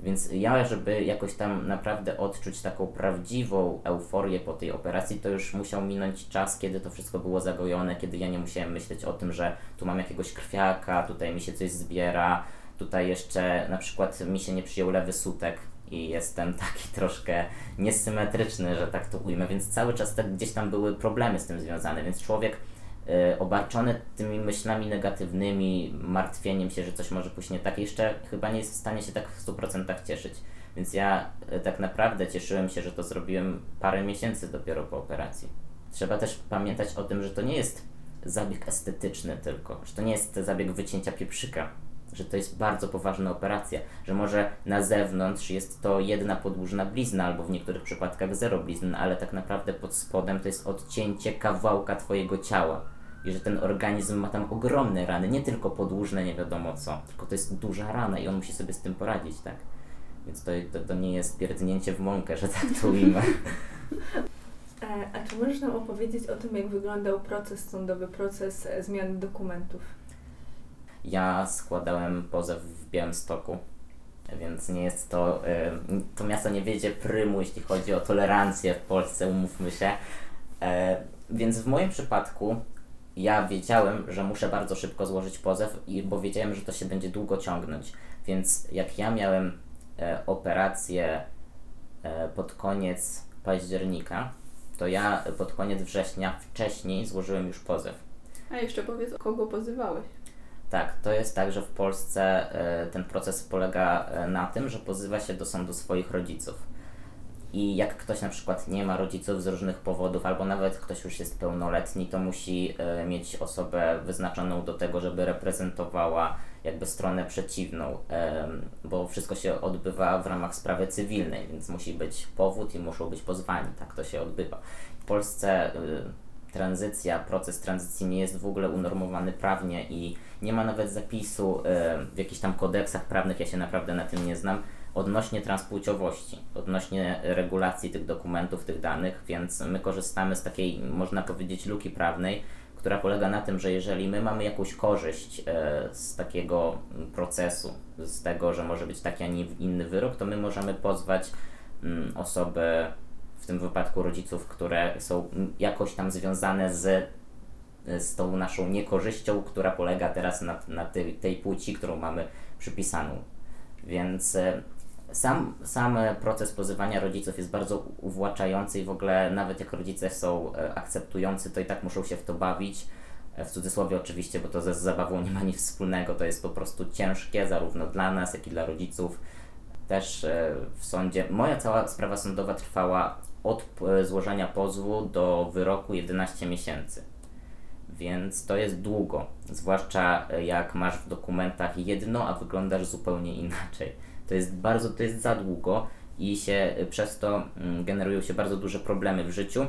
Więc ja, żeby jakoś tam naprawdę odczuć taką prawdziwą euforię po tej operacji, to już musiał minąć czas, kiedy to wszystko było zagojone, kiedy ja nie musiałem myśleć o tym, że tu mam jakiegoś krwiaka, tutaj mi się coś zbiera, tutaj jeszcze na przykład mi się nie przyjął lewy sutek i jestem [LAUGHS] taki troszkę niesymetryczny, że tak to ujmę, więc cały czas tak gdzieś tam były problemy z tym związane, więc człowiek y, obarczony tymi myślami negatywnymi, martwieniem się, że coś może pójść nie tak, jeszcze chyba nie jest w stanie się tak w 100% cieszyć. Więc ja y, tak naprawdę cieszyłem się, że to zrobiłem parę miesięcy dopiero po operacji. Trzeba też pamiętać o tym, że to nie jest zabieg estetyczny tylko, że to nie jest zabieg wycięcia pieprzyka, że to jest bardzo poważna operacja, że może na zewnątrz jest to jedna podłużna blizna, albo w niektórych przypadkach zero blizn, ale tak naprawdę pod spodem to jest odcięcie kawałka Twojego ciała. I że ten organizm ma tam ogromne rany, nie tylko podłużne, nie wiadomo co, tylko to jest duża rana i on musi sobie z tym poradzić, tak? Więc to, to, to nie jest pierdnięcie w mąkę, że tak to ujmę. [LAUGHS] A czy możesz nam opowiedzieć o tym, jak wyglądał proces sądowy, proces e, zmiany dokumentów? Ja składałem pozew w Białymstoku, więc nie jest to. To miasto nie wiedzie prymu, jeśli chodzi o tolerancję w Polsce, umówmy się. E, więc w moim przypadku ja wiedziałem, że muszę bardzo szybko złożyć pozew, bo wiedziałem, że to się będzie długo ciągnąć. Więc jak ja miałem e, operację e, pod koniec października, to ja pod koniec września wcześniej złożyłem już pozew. A jeszcze powiedz, kogo pozywałeś? Tak, to jest tak, że w Polsce e, ten proces polega e, na tym, że pozywa się do sądu swoich rodziców. I jak ktoś na przykład nie ma rodziców z różnych powodów, albo nawet ktoś już jest pełnoletni, to musi e, mieć osobę wyznaczoną do tego, żeby reprezentowała jakby stronę przeciwną, bo wszystko się odbywa w ramach sprawy cywilnej, więc musi być powód i muszą być pozwani. Tak to się odbywa. W Polsce tranzycja, proces tranzycji nie jest w ogóle unormowany prawnie i nie ma nawet zapisu e, w jakichś tam kodeksach prawnych, ja się naprawdę na tym nie znam, odnośnie transpłciowości, odnośnie regulacji tych dokumentów, tych danych, więc my korzystamy z takiej, można powiedzieć, luki prawnej, która polega na tym, że jeżeli my mamy jakąś korzyść e, z takiego procesu, z tego, że może być taki, a nie inny wyrok, to my możemy pozwać mm, osoby, w tym wypadku rodziców, które są jakoś tam związane z z tą naszą niekorzyścią, która polega teraz na, na tej, tej płci, którą mamy przypisaną. Więc e, sam, sam proces pozywania rodziców jest bardzo uwłaczający i w ogóle nawet jak rodzice są e, akceptujący, to i tak muszą się w to bawić. E, w cudzysłowie oczywiście, bo to ze zabawą nie ma nic wspólnego, to jest po prostu ciężkie zarówno dla nas, jak i dla rodziców. Też w sądzie. Moja cała sprawa sądowa trwała od złożenia pozwu do wyroku 11 miesięcy więc to jest długo, zwłaszcza e, jak masz w dokumentach jedno, a wyglądasz zupełnie inaczej. To jest bardzo, to jest za długo i się e, przez to mm, generują się bardzo duże problemy w życiu,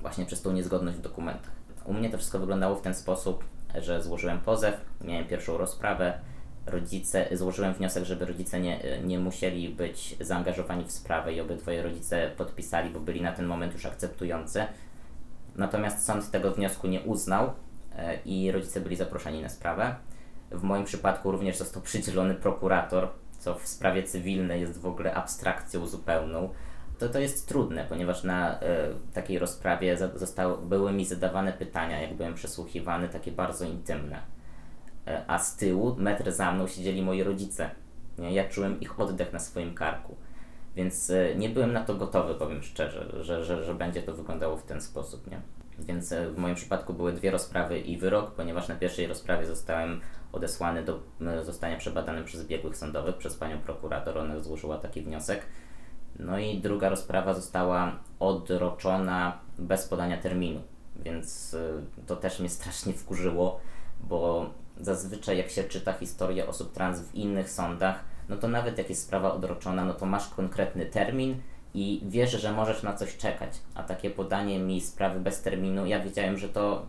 właśnie przez tą niezgodność w dokumentach. U mnie to wszystko wyglądało w ten sposób, że złożyłem pozew, miałem pierwszą rozprawę, rodzice, złożyłem wniosek, żeby rodzice nie, e, nie musieli być zaangażowani w sprawę i obydwoje rodzice podpisali, bo byli na ten moment już akceptujący Natomiast sąd tego wniosku nie uznał e, i rodzice byli zaproszeni na sprawę. W moim przypadku również został przydzielony prokurator, co w sprawie cywilnej jest w ogóle abstrakcją zupełną. To, to jest trudne, ponieważ na y, takiej rozprawie zostały, były mi zadawane pytania, jak byłem przesłuchiwany, takie bardzo intymne. Y, a z tyłu, metr za mną, siedzieli moi rodzice. Ja czułem ich oddech na swoim karku. Więc e, nie byłem na to gotowy, powiem szczerze, że, że, że będzie to wyglądało w ten sposób, nie? Więc e, w moim przypadku były dwie rozprawy i wyrok, ponieważ na pierwszej rozprawie zostałem odesłany do zostania przebadanym przez biegłych sądowych, przez panią prokurator, ona złożyła taki wniosek. No i druga rozprawa została odroczona bez podania terminu, więc e, to też mnie strasznie wkurzyło, bo zazwyczaj jak się czyta historię osób trans w innych sądach, no to nawet jak jest sprawa odroczona, no to masz konkretny termin i wiesz, że możesz na coś czekać. A takie podanie mi sprawy bez terminu, ja wiedziałem, że to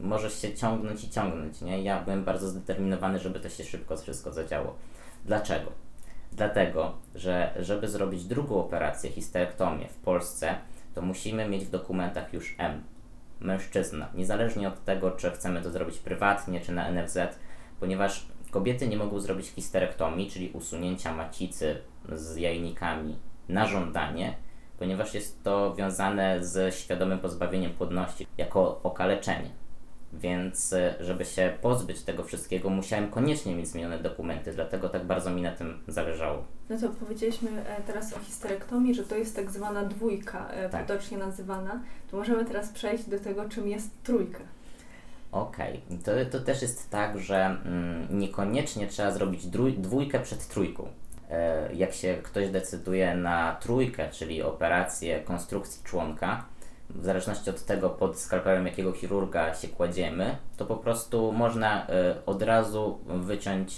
możesz się ciągnąć i ciągnąć, nie? Ja byłem bardzo zdeterminowany, żeby to się szybko wszystko zadziało. Dlaczego? Dlatego, że żeby zrobić drugą operację, histerektomię w Polsce, to musimy mieć w dokumentach już M. Mężczyzna. Niezależnie od tego, czy chcemy to zrobić prywatnie, czy na NFZ, ponieważ kobiety nie mogą zrobić histerektomii, czyli usunięcia macicy z jajnikami na żądanie, ponieważ jest to wiązane ze świadomym pozbawieniem płodności jako okaleczenie. Więc, e, żeby się pozbyć tego wszystkiego, musiałem koniecznie mieć zmienione dokumenty, dlatego tak bardzo mi na tym zależało. No to powiedzieliśmy e, teraz o histerektomii, że to jest tak zwana dwójka, e, Tak. potocznie nazywana. To możemy teraz przejść do tego, czym jest trójka. Okej, to, to też jest tak, że mm, niekoniecznie trzeba zrobić dwójkę przed trójką. E, jak się ktoś decyduje na trójkę, czyli operację konstrukcji członka, w zależności od tego, pod skalpelem jakiego chirurga się kładziemy, to po prostu można e, od razu wyciąć,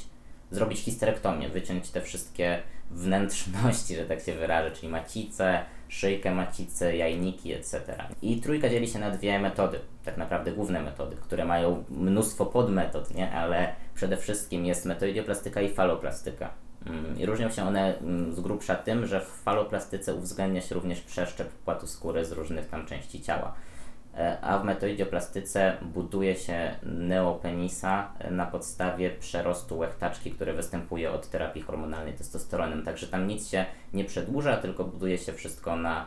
zrobić histerektomię, wyciąć te wszystkie wnętrzności, że tak się wyrażę, czyli macicę, szyjkę macicy, jajniki, etc. I trójka dzieli się na dwie metody, tak naprawdę główne metody, które mają mnóstwo podmetod, nie? ale przede wszystkim jest metoidioplastyka i faloplastyka. Mm, I różnią się one mm, z grubsza tym, że w faloplastyce uwzględnia się również przeszczep płatu skóry z różnych tam części ciała. E, A w metoidioplastyce buduje się neopenisa e, na podstawie przerostu łechtaczki, który występuje od terapii hormonalnej testosteronem. Także tam nic się nie przedłuża, tylko buduje się wszystko na,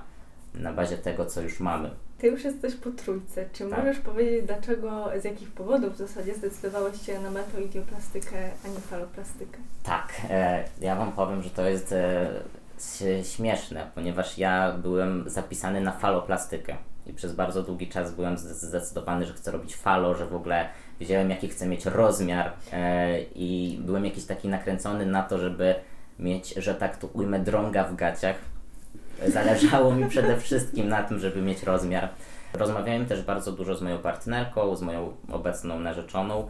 na bazie tego, co już mamy. Ty już jesteś po trójce. Czy Tak. możesz powiedzieć, dlaczego, z jakich powodów w zasadzie zdecydowałeś się na metoidioplastykę, a nie faloplastykę? Tak, e, ja Wam powiem, że to jest e, śmieszne, ponieważ ja byłem zapisany na faloplastykę i przez bardzo długi czas byłem zde- zdecydowany, że chcę robić falo, że w ogóle wiedziałem jaki chcę mieć rozmiar e, i byłem jakiś taki nakręcony na to, żeby mieć, że tak to ujmę, drąga w gaciach. Zależało mi przede wszystkim na tym, żeby mieć rozmiar. Rozmawiałem też bardzo dużo z moją partnerką, z moją obecną narzeczoną.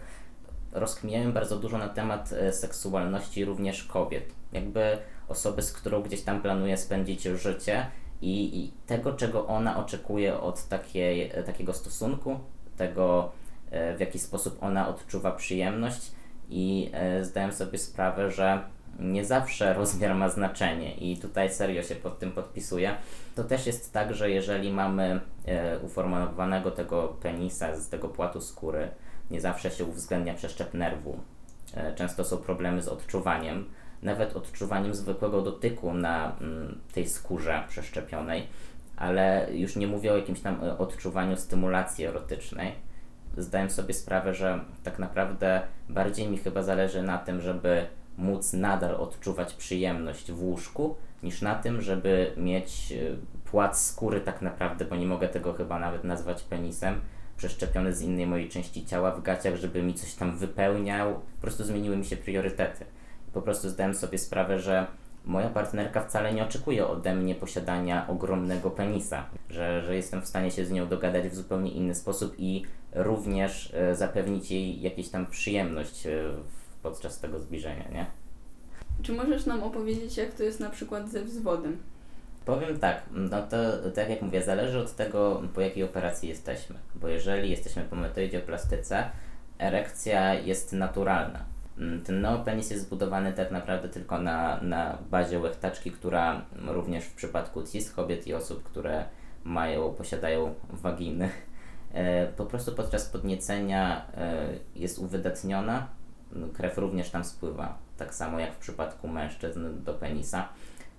Rozkminiałem bardzo dużo na temat e, seksualności również kobiet. Jakby osoby, z którą gdzieś tam planuję spędzić życie i, i tego, czego ona oczekuje od takiej, takiego stosunku, tego, e, w jaki sposób ona odczuwa przyjemność i e, zdałem sobie sprawę, że nie zawsze rozmiar ma znaczenie i tutaj serio się pod tym podpisuję. To też jest tak, że jeżeli mamy e, uformowanego tego penisa z tego płatu skóry, nie zawsze się uwzględnia przeszczep nerwu. Często są problemy z odczuwaniem, nawet odczuwaniem zwykłego dotyku na mm, tej skórze przeszczepionej, ale już nie mówię o jakimś tam e, odczuwaniu stymulacji erotycznej. Zdałem sobie sprawę, że tak naprawdę bardziej mi chyba zależy na tym, żeby móc nadal odczuwać przyjemność w łóżku, niż na tym, żeby mieć e, płat skóry tak naprawdę, bo nie mogę tego chyba nawet nazwać penisem, przeszczepiony z innej mojej części ciała w gaciach, żeby mi coś tam wypełniał. Po prostu zmieniły mi się priorytety. Po prostu zdałem sobie sprawę, że moja partnerka wcale nie oczekuje ode mnie posiadania ogromnego penisa, że, że jestem w stanie się z nią dogadać w zupełnie inny sposób i również e, zapewnić jej jakąś tam przyjemność e, podczas tego zbliżenia, nie? Czy możesz nam opowiedzieć, jak to jest na przykład ze wzwodem? Powiem tak, no to tak jak mówię, zależy od tego, po jakiej operacji jesteśmy. Bo jeżeli jesteśmy po metoidioplastyce, erekcja jest naturalna. Ten neopenis jest zbudowany tak naprawdę tylko na, na bazie łechtaczki, która również w przypadku cis kobiet i osób, które mają, posiadają waginy, e, po prostu podczas podniecenia e, jest uwydatniona, krew również tam spływa, tak samo jak w przypadku mężczyzn do penisa.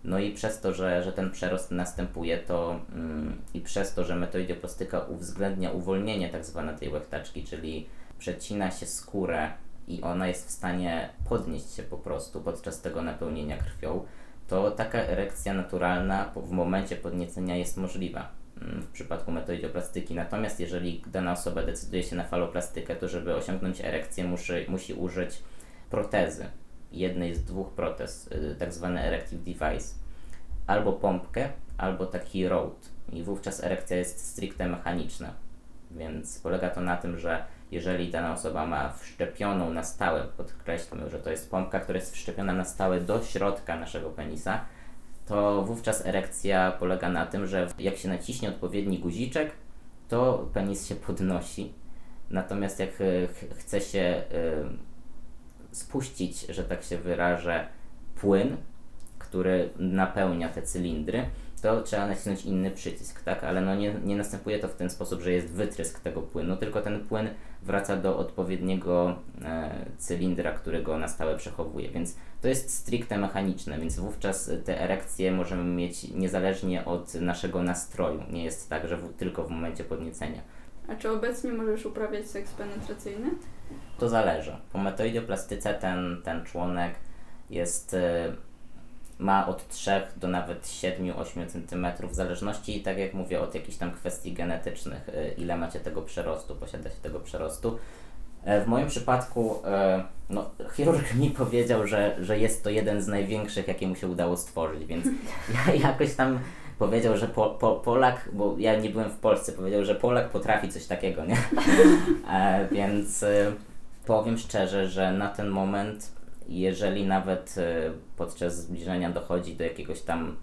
No i przez to, że, że ten przerost następuje, to mm, i przez to, że metoidioplastyka uwzględnia uwolnienie tak zwane tej łechtaczki, czyli przecina się skórę i ona jest w stanie podnieść się po prostu podczas tego napełnienia krwią, to taka erekcja naturalna w momencie podniecenia jest możliwa mm, w przypadku metoidioplastyki. Natomiast jeżeli dana osoba decyduje się na faloplastykę, to żeby osiągnąć erekcję musi, musi użyć protezy, jednej z dwóch protez, y, tak zwany erective device, albo pompkę, albo taki road. I wówczas erekcja jest stricte mechaniczna. Więc polega to na tym, że jeżeli dana osoba ma wszczepioną na stałe, podkreślmy, że to jest pompka, która jest wszczepiona na stałe do środka naszego penisa, to wówczas erekcja polega na tym, że jak się naciśnie odpowiedni guziczek, to penis się podnosi. Natomiast jak ch- chce się y, spuścić, że tak się wyrażę, płyn, który napełnia te cylindry, to trzeba nacisnąć inny przycisk, tak? Ale no nie, nie następuje to w ten sposób, że jest wytrysk tego płynu, tylko ten płyn wraca do odpowiedniego e, cylindra, którego na stałe przechowuje. Więc to jest stricte mechaniczne, więc wówczas te erekcje możemy mieć niezależnie od naszego nastroju. Nie jest tak, że w, tylko w momencie podniecenia. A czy obecnie możesz uprawiać seks penetracyjny? To zależy. Po metoidioplastyce ten, ten członek jest, e, ma od 3 do nawet 7-8 cm, w zależności, tak jak mówię, od jakichś tam kwestii genetycznych, e, ile macie tego przerostu, posiadacie tego przerostu. E, w moim przypadku no, chirurg mi powiedział, że, że jest to jeden z największych, jakie mu się udało stworzyć, więc [LAUGHS] ja jakoś tam powiedział, że po, po, Polak, bo ja nie byłem w Polsce, powiedział, że Polak potrafi coś takiego, nie? [LAUGHS] E, więc powiem szczerze, że na ten moment jeżeli nawet e, podczas zbliżenia dochodzi do jakiegoś tam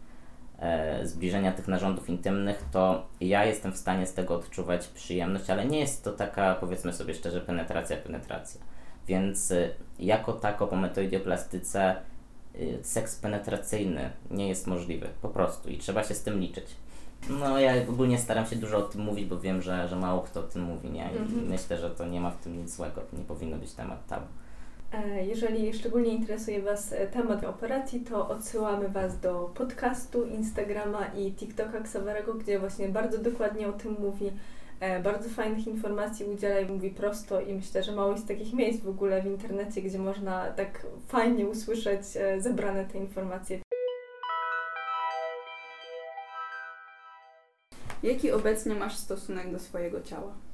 e, zbliżenia tych narządów intymnych, to ja jestem w stanie z tego odczuwać przyjemność, ale nie jest to taka, powiedzmy sobie szczerze, penetracja, penetracja. Więc e, jako tako po metoidioplastyce seks penetracyjny nie jest możliwy, po prostu i trzeba się z tym liczyć. No ja ogólnie staram się dużo o tym mówić, bo wiem, że, że mało kto o tym mówi, nie? I mhm. myślę, że to nie ma w tym nic złego, nie powinno być temat tabu. E, jeżeli szczególnie interesuje Was e, temat operacji, to odsyłamy Was do podcastu, Instagrama i TikToka Xaverego, gdzie właśnie bardzo dokładnie o tym mówi. E, bardzo fajnych informacji udziela i mówi prosto i myślę, że mało jest takich miejsc w ogóle w internecie, gdzie można tak fajnie usłyszeć zebrane te informacje. Jaki obecnie masz stosunek do swojego ciała?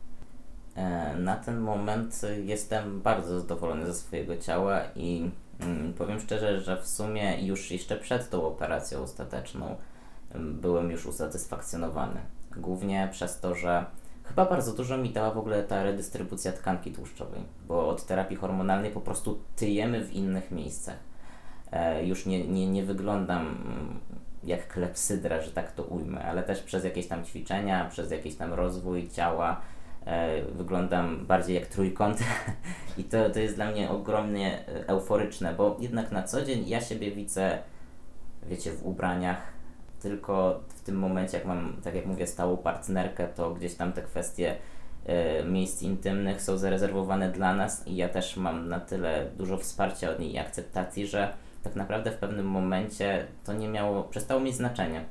E, na ten moment jestem bardzo zadowolony ze swojego ciała i mm, powiem szczerze, że w sumie już jeszcze przed tą operacją ostateczną byłem już usatysfakcjonowany. Głównie przez to, że chyba bardzo dużo mi dała w ogóle ta redystrybucja tkanki tłuszczowej, bo od terapii hormonalnej po prostu tyjemy w innych miejscach. E, już nie, nie, nie wyglądam mm, jak klepsydra, że tak to ujmę, ale też przez jakieś tam ćwiczenia, przez jakiś tam rozwój ciała wyglądam bardziej jak trójkąt. [LAUGHS] I to, to jest dla mnie ogromnie e, euforyczne, bo jednak na co dzień ja siebie widzę, wiecie, w ubraniach, tylko w tym momencie, jak mam, tak jak mówię, stałą partnerkę, to gdzieś tam te kwestie e, miejsc intymnych są zarezerwowane dla nas i ja też mam na tyle dużo wsparcia od niej i akceptacji, że tak naprawdę w pewnym momencie to nie miało, przestało mieć znaczenie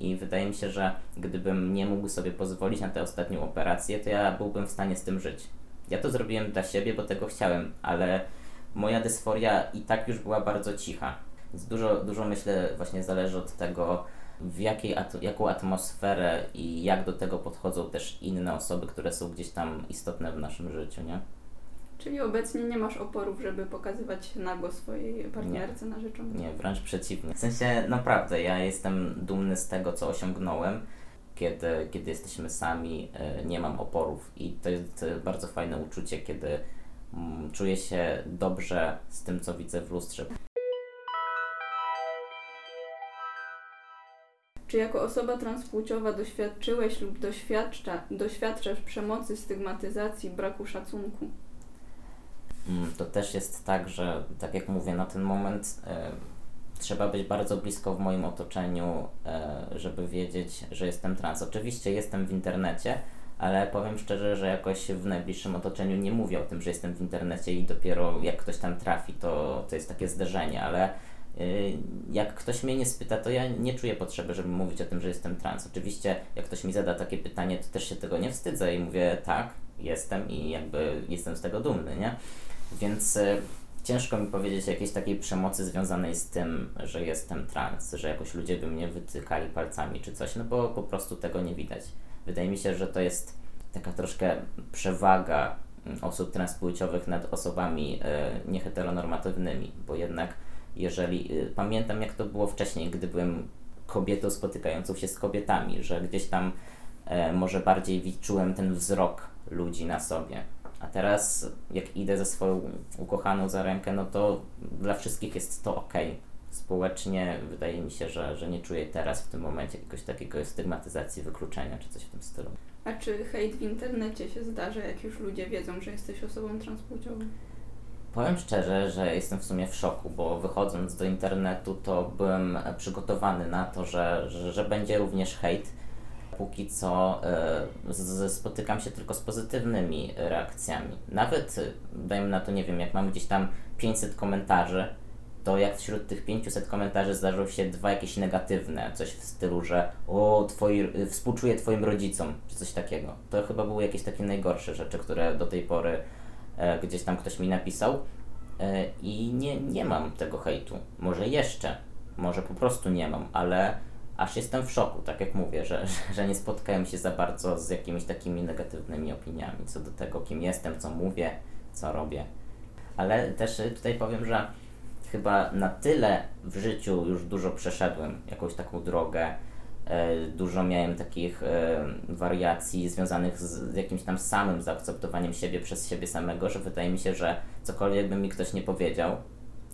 i wydaje mi się, że gdybym nie mógł sobie pozwolić na tę ostatnią operację, to ja byłbym w stanie z tym żyć. Ja to zrobiłem dla siebie, bo tego chciałem, ale moja dysforia i tak już była bardzo cicha. Więc dużo, dużo myślę właśnie zależy od tego, w jakiej, jaką atmosferę i jak do tego podchodzą też inne osoby, które są gdzieś tam istotne w naszym życiu, nie? Czyli obecnie nie masz oporów, żeby pokazywać nago swojej partnerce nie. narzeczonej? Nie, wręcz przeciwnie. W sensie naprawdę, ja jestem dumny z tego, co osiągnąłem. Kiedy, kiedy jesteśmy sami, e, nie mam oporów i to jest bardzo fajne uczucie, kiedy mm, czuję się dobrze z tym, co widzę w lustrze. Czy jako osoba transpłciowa doświadczyłeś lub doświadcza, doświadczasz przemocy, stygmatyzacji, braku szacunku? Mm, to też jest tak, że tak jak mówię, na ten moment e, trzeba być bardzo blisko w moim otoczeniu, e, żeby wiedzieć, że jestem trans. Oczywiście jestem w internecie, ale powiem szczerze, że jakoś w najbliższym otoczeniu nie mówię o tym, że jestem w internecie i dopiero jak ktoś tam trafi, to, to jest takie zderzenie, ale y, jak ktoś mnie nie spyta, to ja nie czuję potrzeby, żeby mówić o tym, że jestem trans. Oczywiście, jak ktoś mi zada takie pytanie, to też się tego nie wstydzę i mówię tak, jestem i jakby jestem z tego dumny, nie? Więc y, ciężko mi powiedzieć o jakiejś takiej przemocy związanej z tym, że jestem trans, że jakoś ludzie by mnie wytykali palcami czy coś, no bo po prostu tego nie widać. Wydaje mi się, że to jest taka troszkę przewaga mm, osób transpłciowych nad osobami y, nieheteronormatywnymi, bo jednak jeżeli y, pamiętam jak to było wcześniej, gdy byłem kobietą spotykającą się z kobietami, że gdzieś tam y, może bardziej czułem ten wzrok ludzi na sobie, a teraz, jak idę ze swoją ukochaną za rękę, no to dla wszystkich jest to ok. Społecznie wydaje mi się, że, że nie czuję teraz w tym momencie jakiegoś takiego stygmatyzacji, wykluczenia czy coś w tym stylu. A czy hejt w internecie się zdarza, jak już ludzie wiedzą, że jesteś osobą transpłciową? Powiem szczerze, że jestem w sumie w szoku, bo wychodząc do internetu, to byłem przygotowany na to, że, że, że będzie również hejt póki co y, z, spotykam się tylko z pozytywnymi reakcjami. Nawet, dajmy na to, nie wiem, jak mam gdzieś tam 500 komentarzy, to jak wśród tych 500 komentarzy zdarzą się dwa jakieś negatywne, coś w stylu, że o, twoi, współczuję twoim rodzicom, czy coś takiego. To chyba były jakieś takie najgorsze rzeczy, które do tej pory e, gdzieś tam ktoś mi napisał e, i nie, nie mam tego hejtu. Może jeszcze, może po prostu nie mam, ale aż jestem w szoku, tak jak mówię, że, [LAUGHS] że nie spotkałem się za bardzo z jakimiś takimi negatywnymi opiniami co do tego, kim jestem, co mówię, co robię. Ale też tutaj powiem, że chyba na tyle w życiu już dużo przeszedłem, jakąś taką drogę. E, dużo miałem takich e, wariacji związanych z jakimś tam samym zaakceptowaniem siebie przez siebie samego, że wydaje mi się, że cokolwiek by mi ktoś nie powiedział,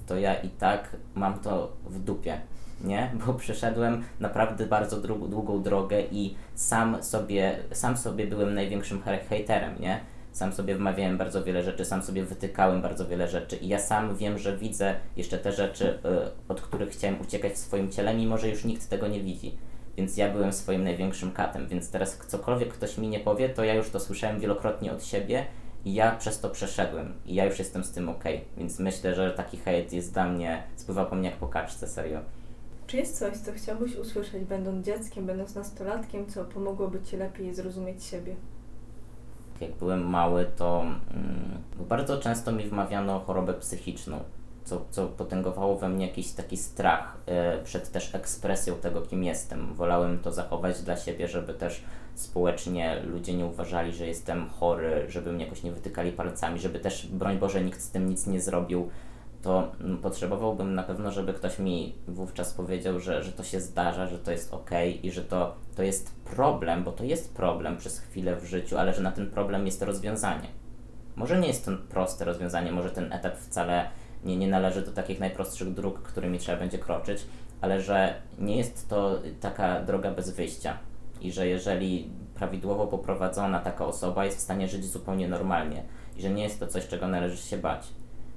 to ja i tak mam to w dupie, nie? [LAUGHS] Bo przeszedłem naprawdę bardzo długą drogę i sam sobie, sam sobie byłem największym hejterem, nie? sam sobie wmawiałem bardzo wiele rzeczy, sam sobie wytykałem bardzo wiele rzeczy i ja sam wiem, że widzę jeszcze te rzeczy, y, od których chciałem uciekać w swoim ciele, mimo że już nikt tego nie widzi. Więc ja byłem swoim największym katem, więc teraz cokolwiek ktoś mi nie powie, to ja już to słyszałem wielokrotnie od siebie i ja przez to przeszedłem i ja już jestem z tym ok. Więc myślę, że taki hejt jest dla mnie, spływa po mnie jak po kaczce, serio. Czy jest coś, co chciałbyś usłyszeć, będąc dzieckiem, będąc nastolatkiem, co pomogłoby Ci lepiej zrozumieć siebie? Jak byłem mały, to mm, bardzo często mi wmawiano chorobę psychiczną, co, co potęgowało we mnie jakiś taki strach y, przed też ekspresją tego, kim jestem. Wolałem to zachować dla siebie, żeby też społecznie ludzie nie uważali, że jestem chory, żeby mnie jakoś nie wytykali palcami, żeby też, broń Boże, nikt z tym nic nie zrobił to potrzebowałbym na pewno, żeby ktoś mi wówczas powiedział, że, że to się zdarza, że to jest ok i że to, to jest problem, bo to jest problem przez chwilę w życiu, ale że na ten problem jest rozwiązanie. Może nie jest to proste rozwiązanie, może ten etap wcale nie, nie należy do takich najprostszych dróg, którymi trzeba będzie kroczyć, ale że nie jest to taka droga bez wyjścia i że jeżeli prawidłowo poprowadzona taka osoba jest w stanie żyć zupełnie normalnie i że nie jest to coś, czego należy się bać.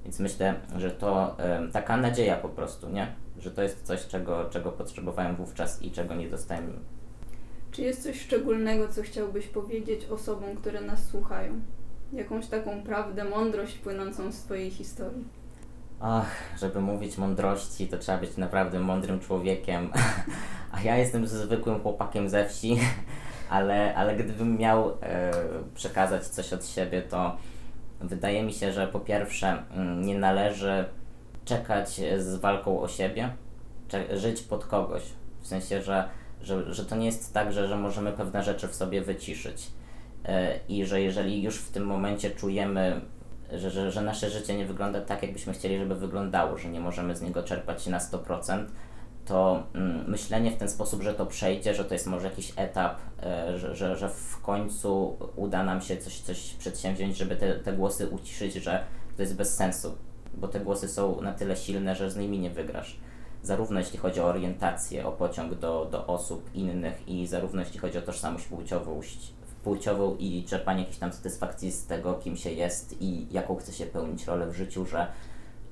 Więc myślę, że to taka nadzieja po prostu, nie? Że to jest coś, czego, czego potrzebowałem wówczas i czego nie dostałem. Czy jest coś szczególnego, co chciałbyś powiedzieć osobom, które nas słuchają? Jakąś taką prawdę, mądrość płynącą z Twojej historii? Ach, żeby mówić mądrości, to trzeba być naprawdę mądrym człowiekiem. [LAUGHS] A ja jestem zwykłym chłopakiem ze wsi, [LAUGHS] ale, ale gdybym miał e, przekazać coś od siebie, to Wydaje mi się, że po pierwsze mm, nie należy czekać z walką o siebie, żyć pod kogoś. W sensie, że, że, że to nie jest tak, że, że możemy pewne rzeczy w sobie wyciszyć. E, I że jeżeli już w tym momencie czujemy, że, że, że nasze życie nie wygląda tak, jakbyśmy chcieli, żeby wyglądało, że nie możemy z niego czerpać na 100%, to mm, myślenie w ten sposób, że to przejdzie, że to jest może jakiś etap, e, że, że, w końcu uda nam się coś, coś przedsięwziąć, żeby te, te głosy uciszyć, że to jest bez sensu, bo te głosy są na tyle silne, że z nimi nie wygrasz. Zarówno jeśli chodzi o orientację, o pociąg do, do osób innych i zarówno jeśli chodzi o tożsamość płciową, płciową i czerpanie jakiejś tam satysfakcji z tego, kim się jest i jaką chce się pełnić rolę w życiu, że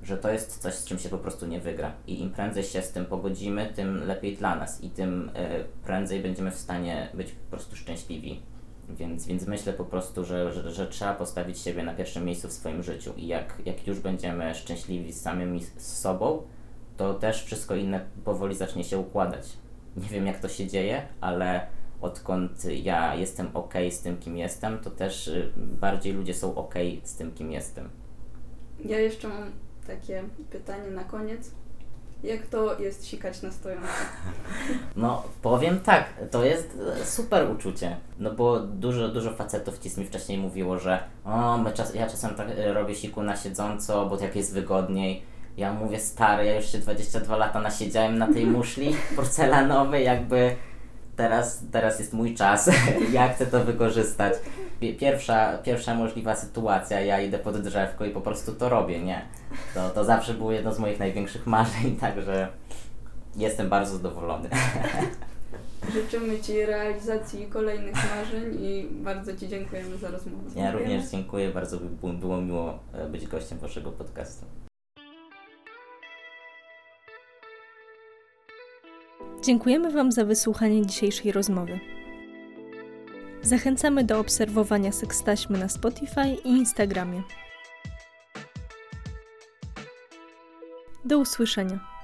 że to jest coś, z czym się po prostu nie wygra. I im prędzej się z tym pogodzimy, tym lepiej dla nas i tym y, prędzej będziemy w stanie być po prostu szczęśliwi. Więc, więc myślę po prostu, że, że, że, trzeba postawić siebie na pierwszym miejscu w swoim życiu i jak, jak już będziemy szczęśliwi z samymi z sobą, to też wszystko inne powoli zacznie się układać. Nie wiem jak to się dzieje, ale odkąd ja jestem ok z tym, kim jestem, to też y, bardziej ludzie są ok z tym, kim jestem. Ja jeszcze mam takie pytanie na koniec. Jak to jest sikać na stojąco? [LAUGHS] No, powiem tak, to jest e, super uczucie. No bo dużo, dużo facetów ci mi wcześniej mówiło, że o, my czas, ja czasem tak e, robię siku na siedząco, bo tak jest wygodniej. Ja mówię, stary, ja już się 22 lata nasiedziałem na tej muszli [LAUGHS] porcelanowej, jakby teraz, teraz jest mój czas, [LAUGHS] ja chcę to wykorzystać. Pierwsza, pierwsza możliwa sytuacja, ja idę pod drzewko i po prostu to robię, nie? To, to zawsze było jedno z moich największych [LAUGHS] marzeń, także jestem bardzo zadowolony. [LAUGHS] Życzymy Ci realizacji kolejnych marzeń i bardzo Ci dziękujemy za rozmowę. Ja również dziękuję, bardzo było miło e, być gościem Waszego podcastu. Dziękujemy Wam za wysłuchanie dzisiejszej rozmowy. Zachęcamy do obserwowania sekstaśmy na Spotify i Instagramie. Do usłyszenia.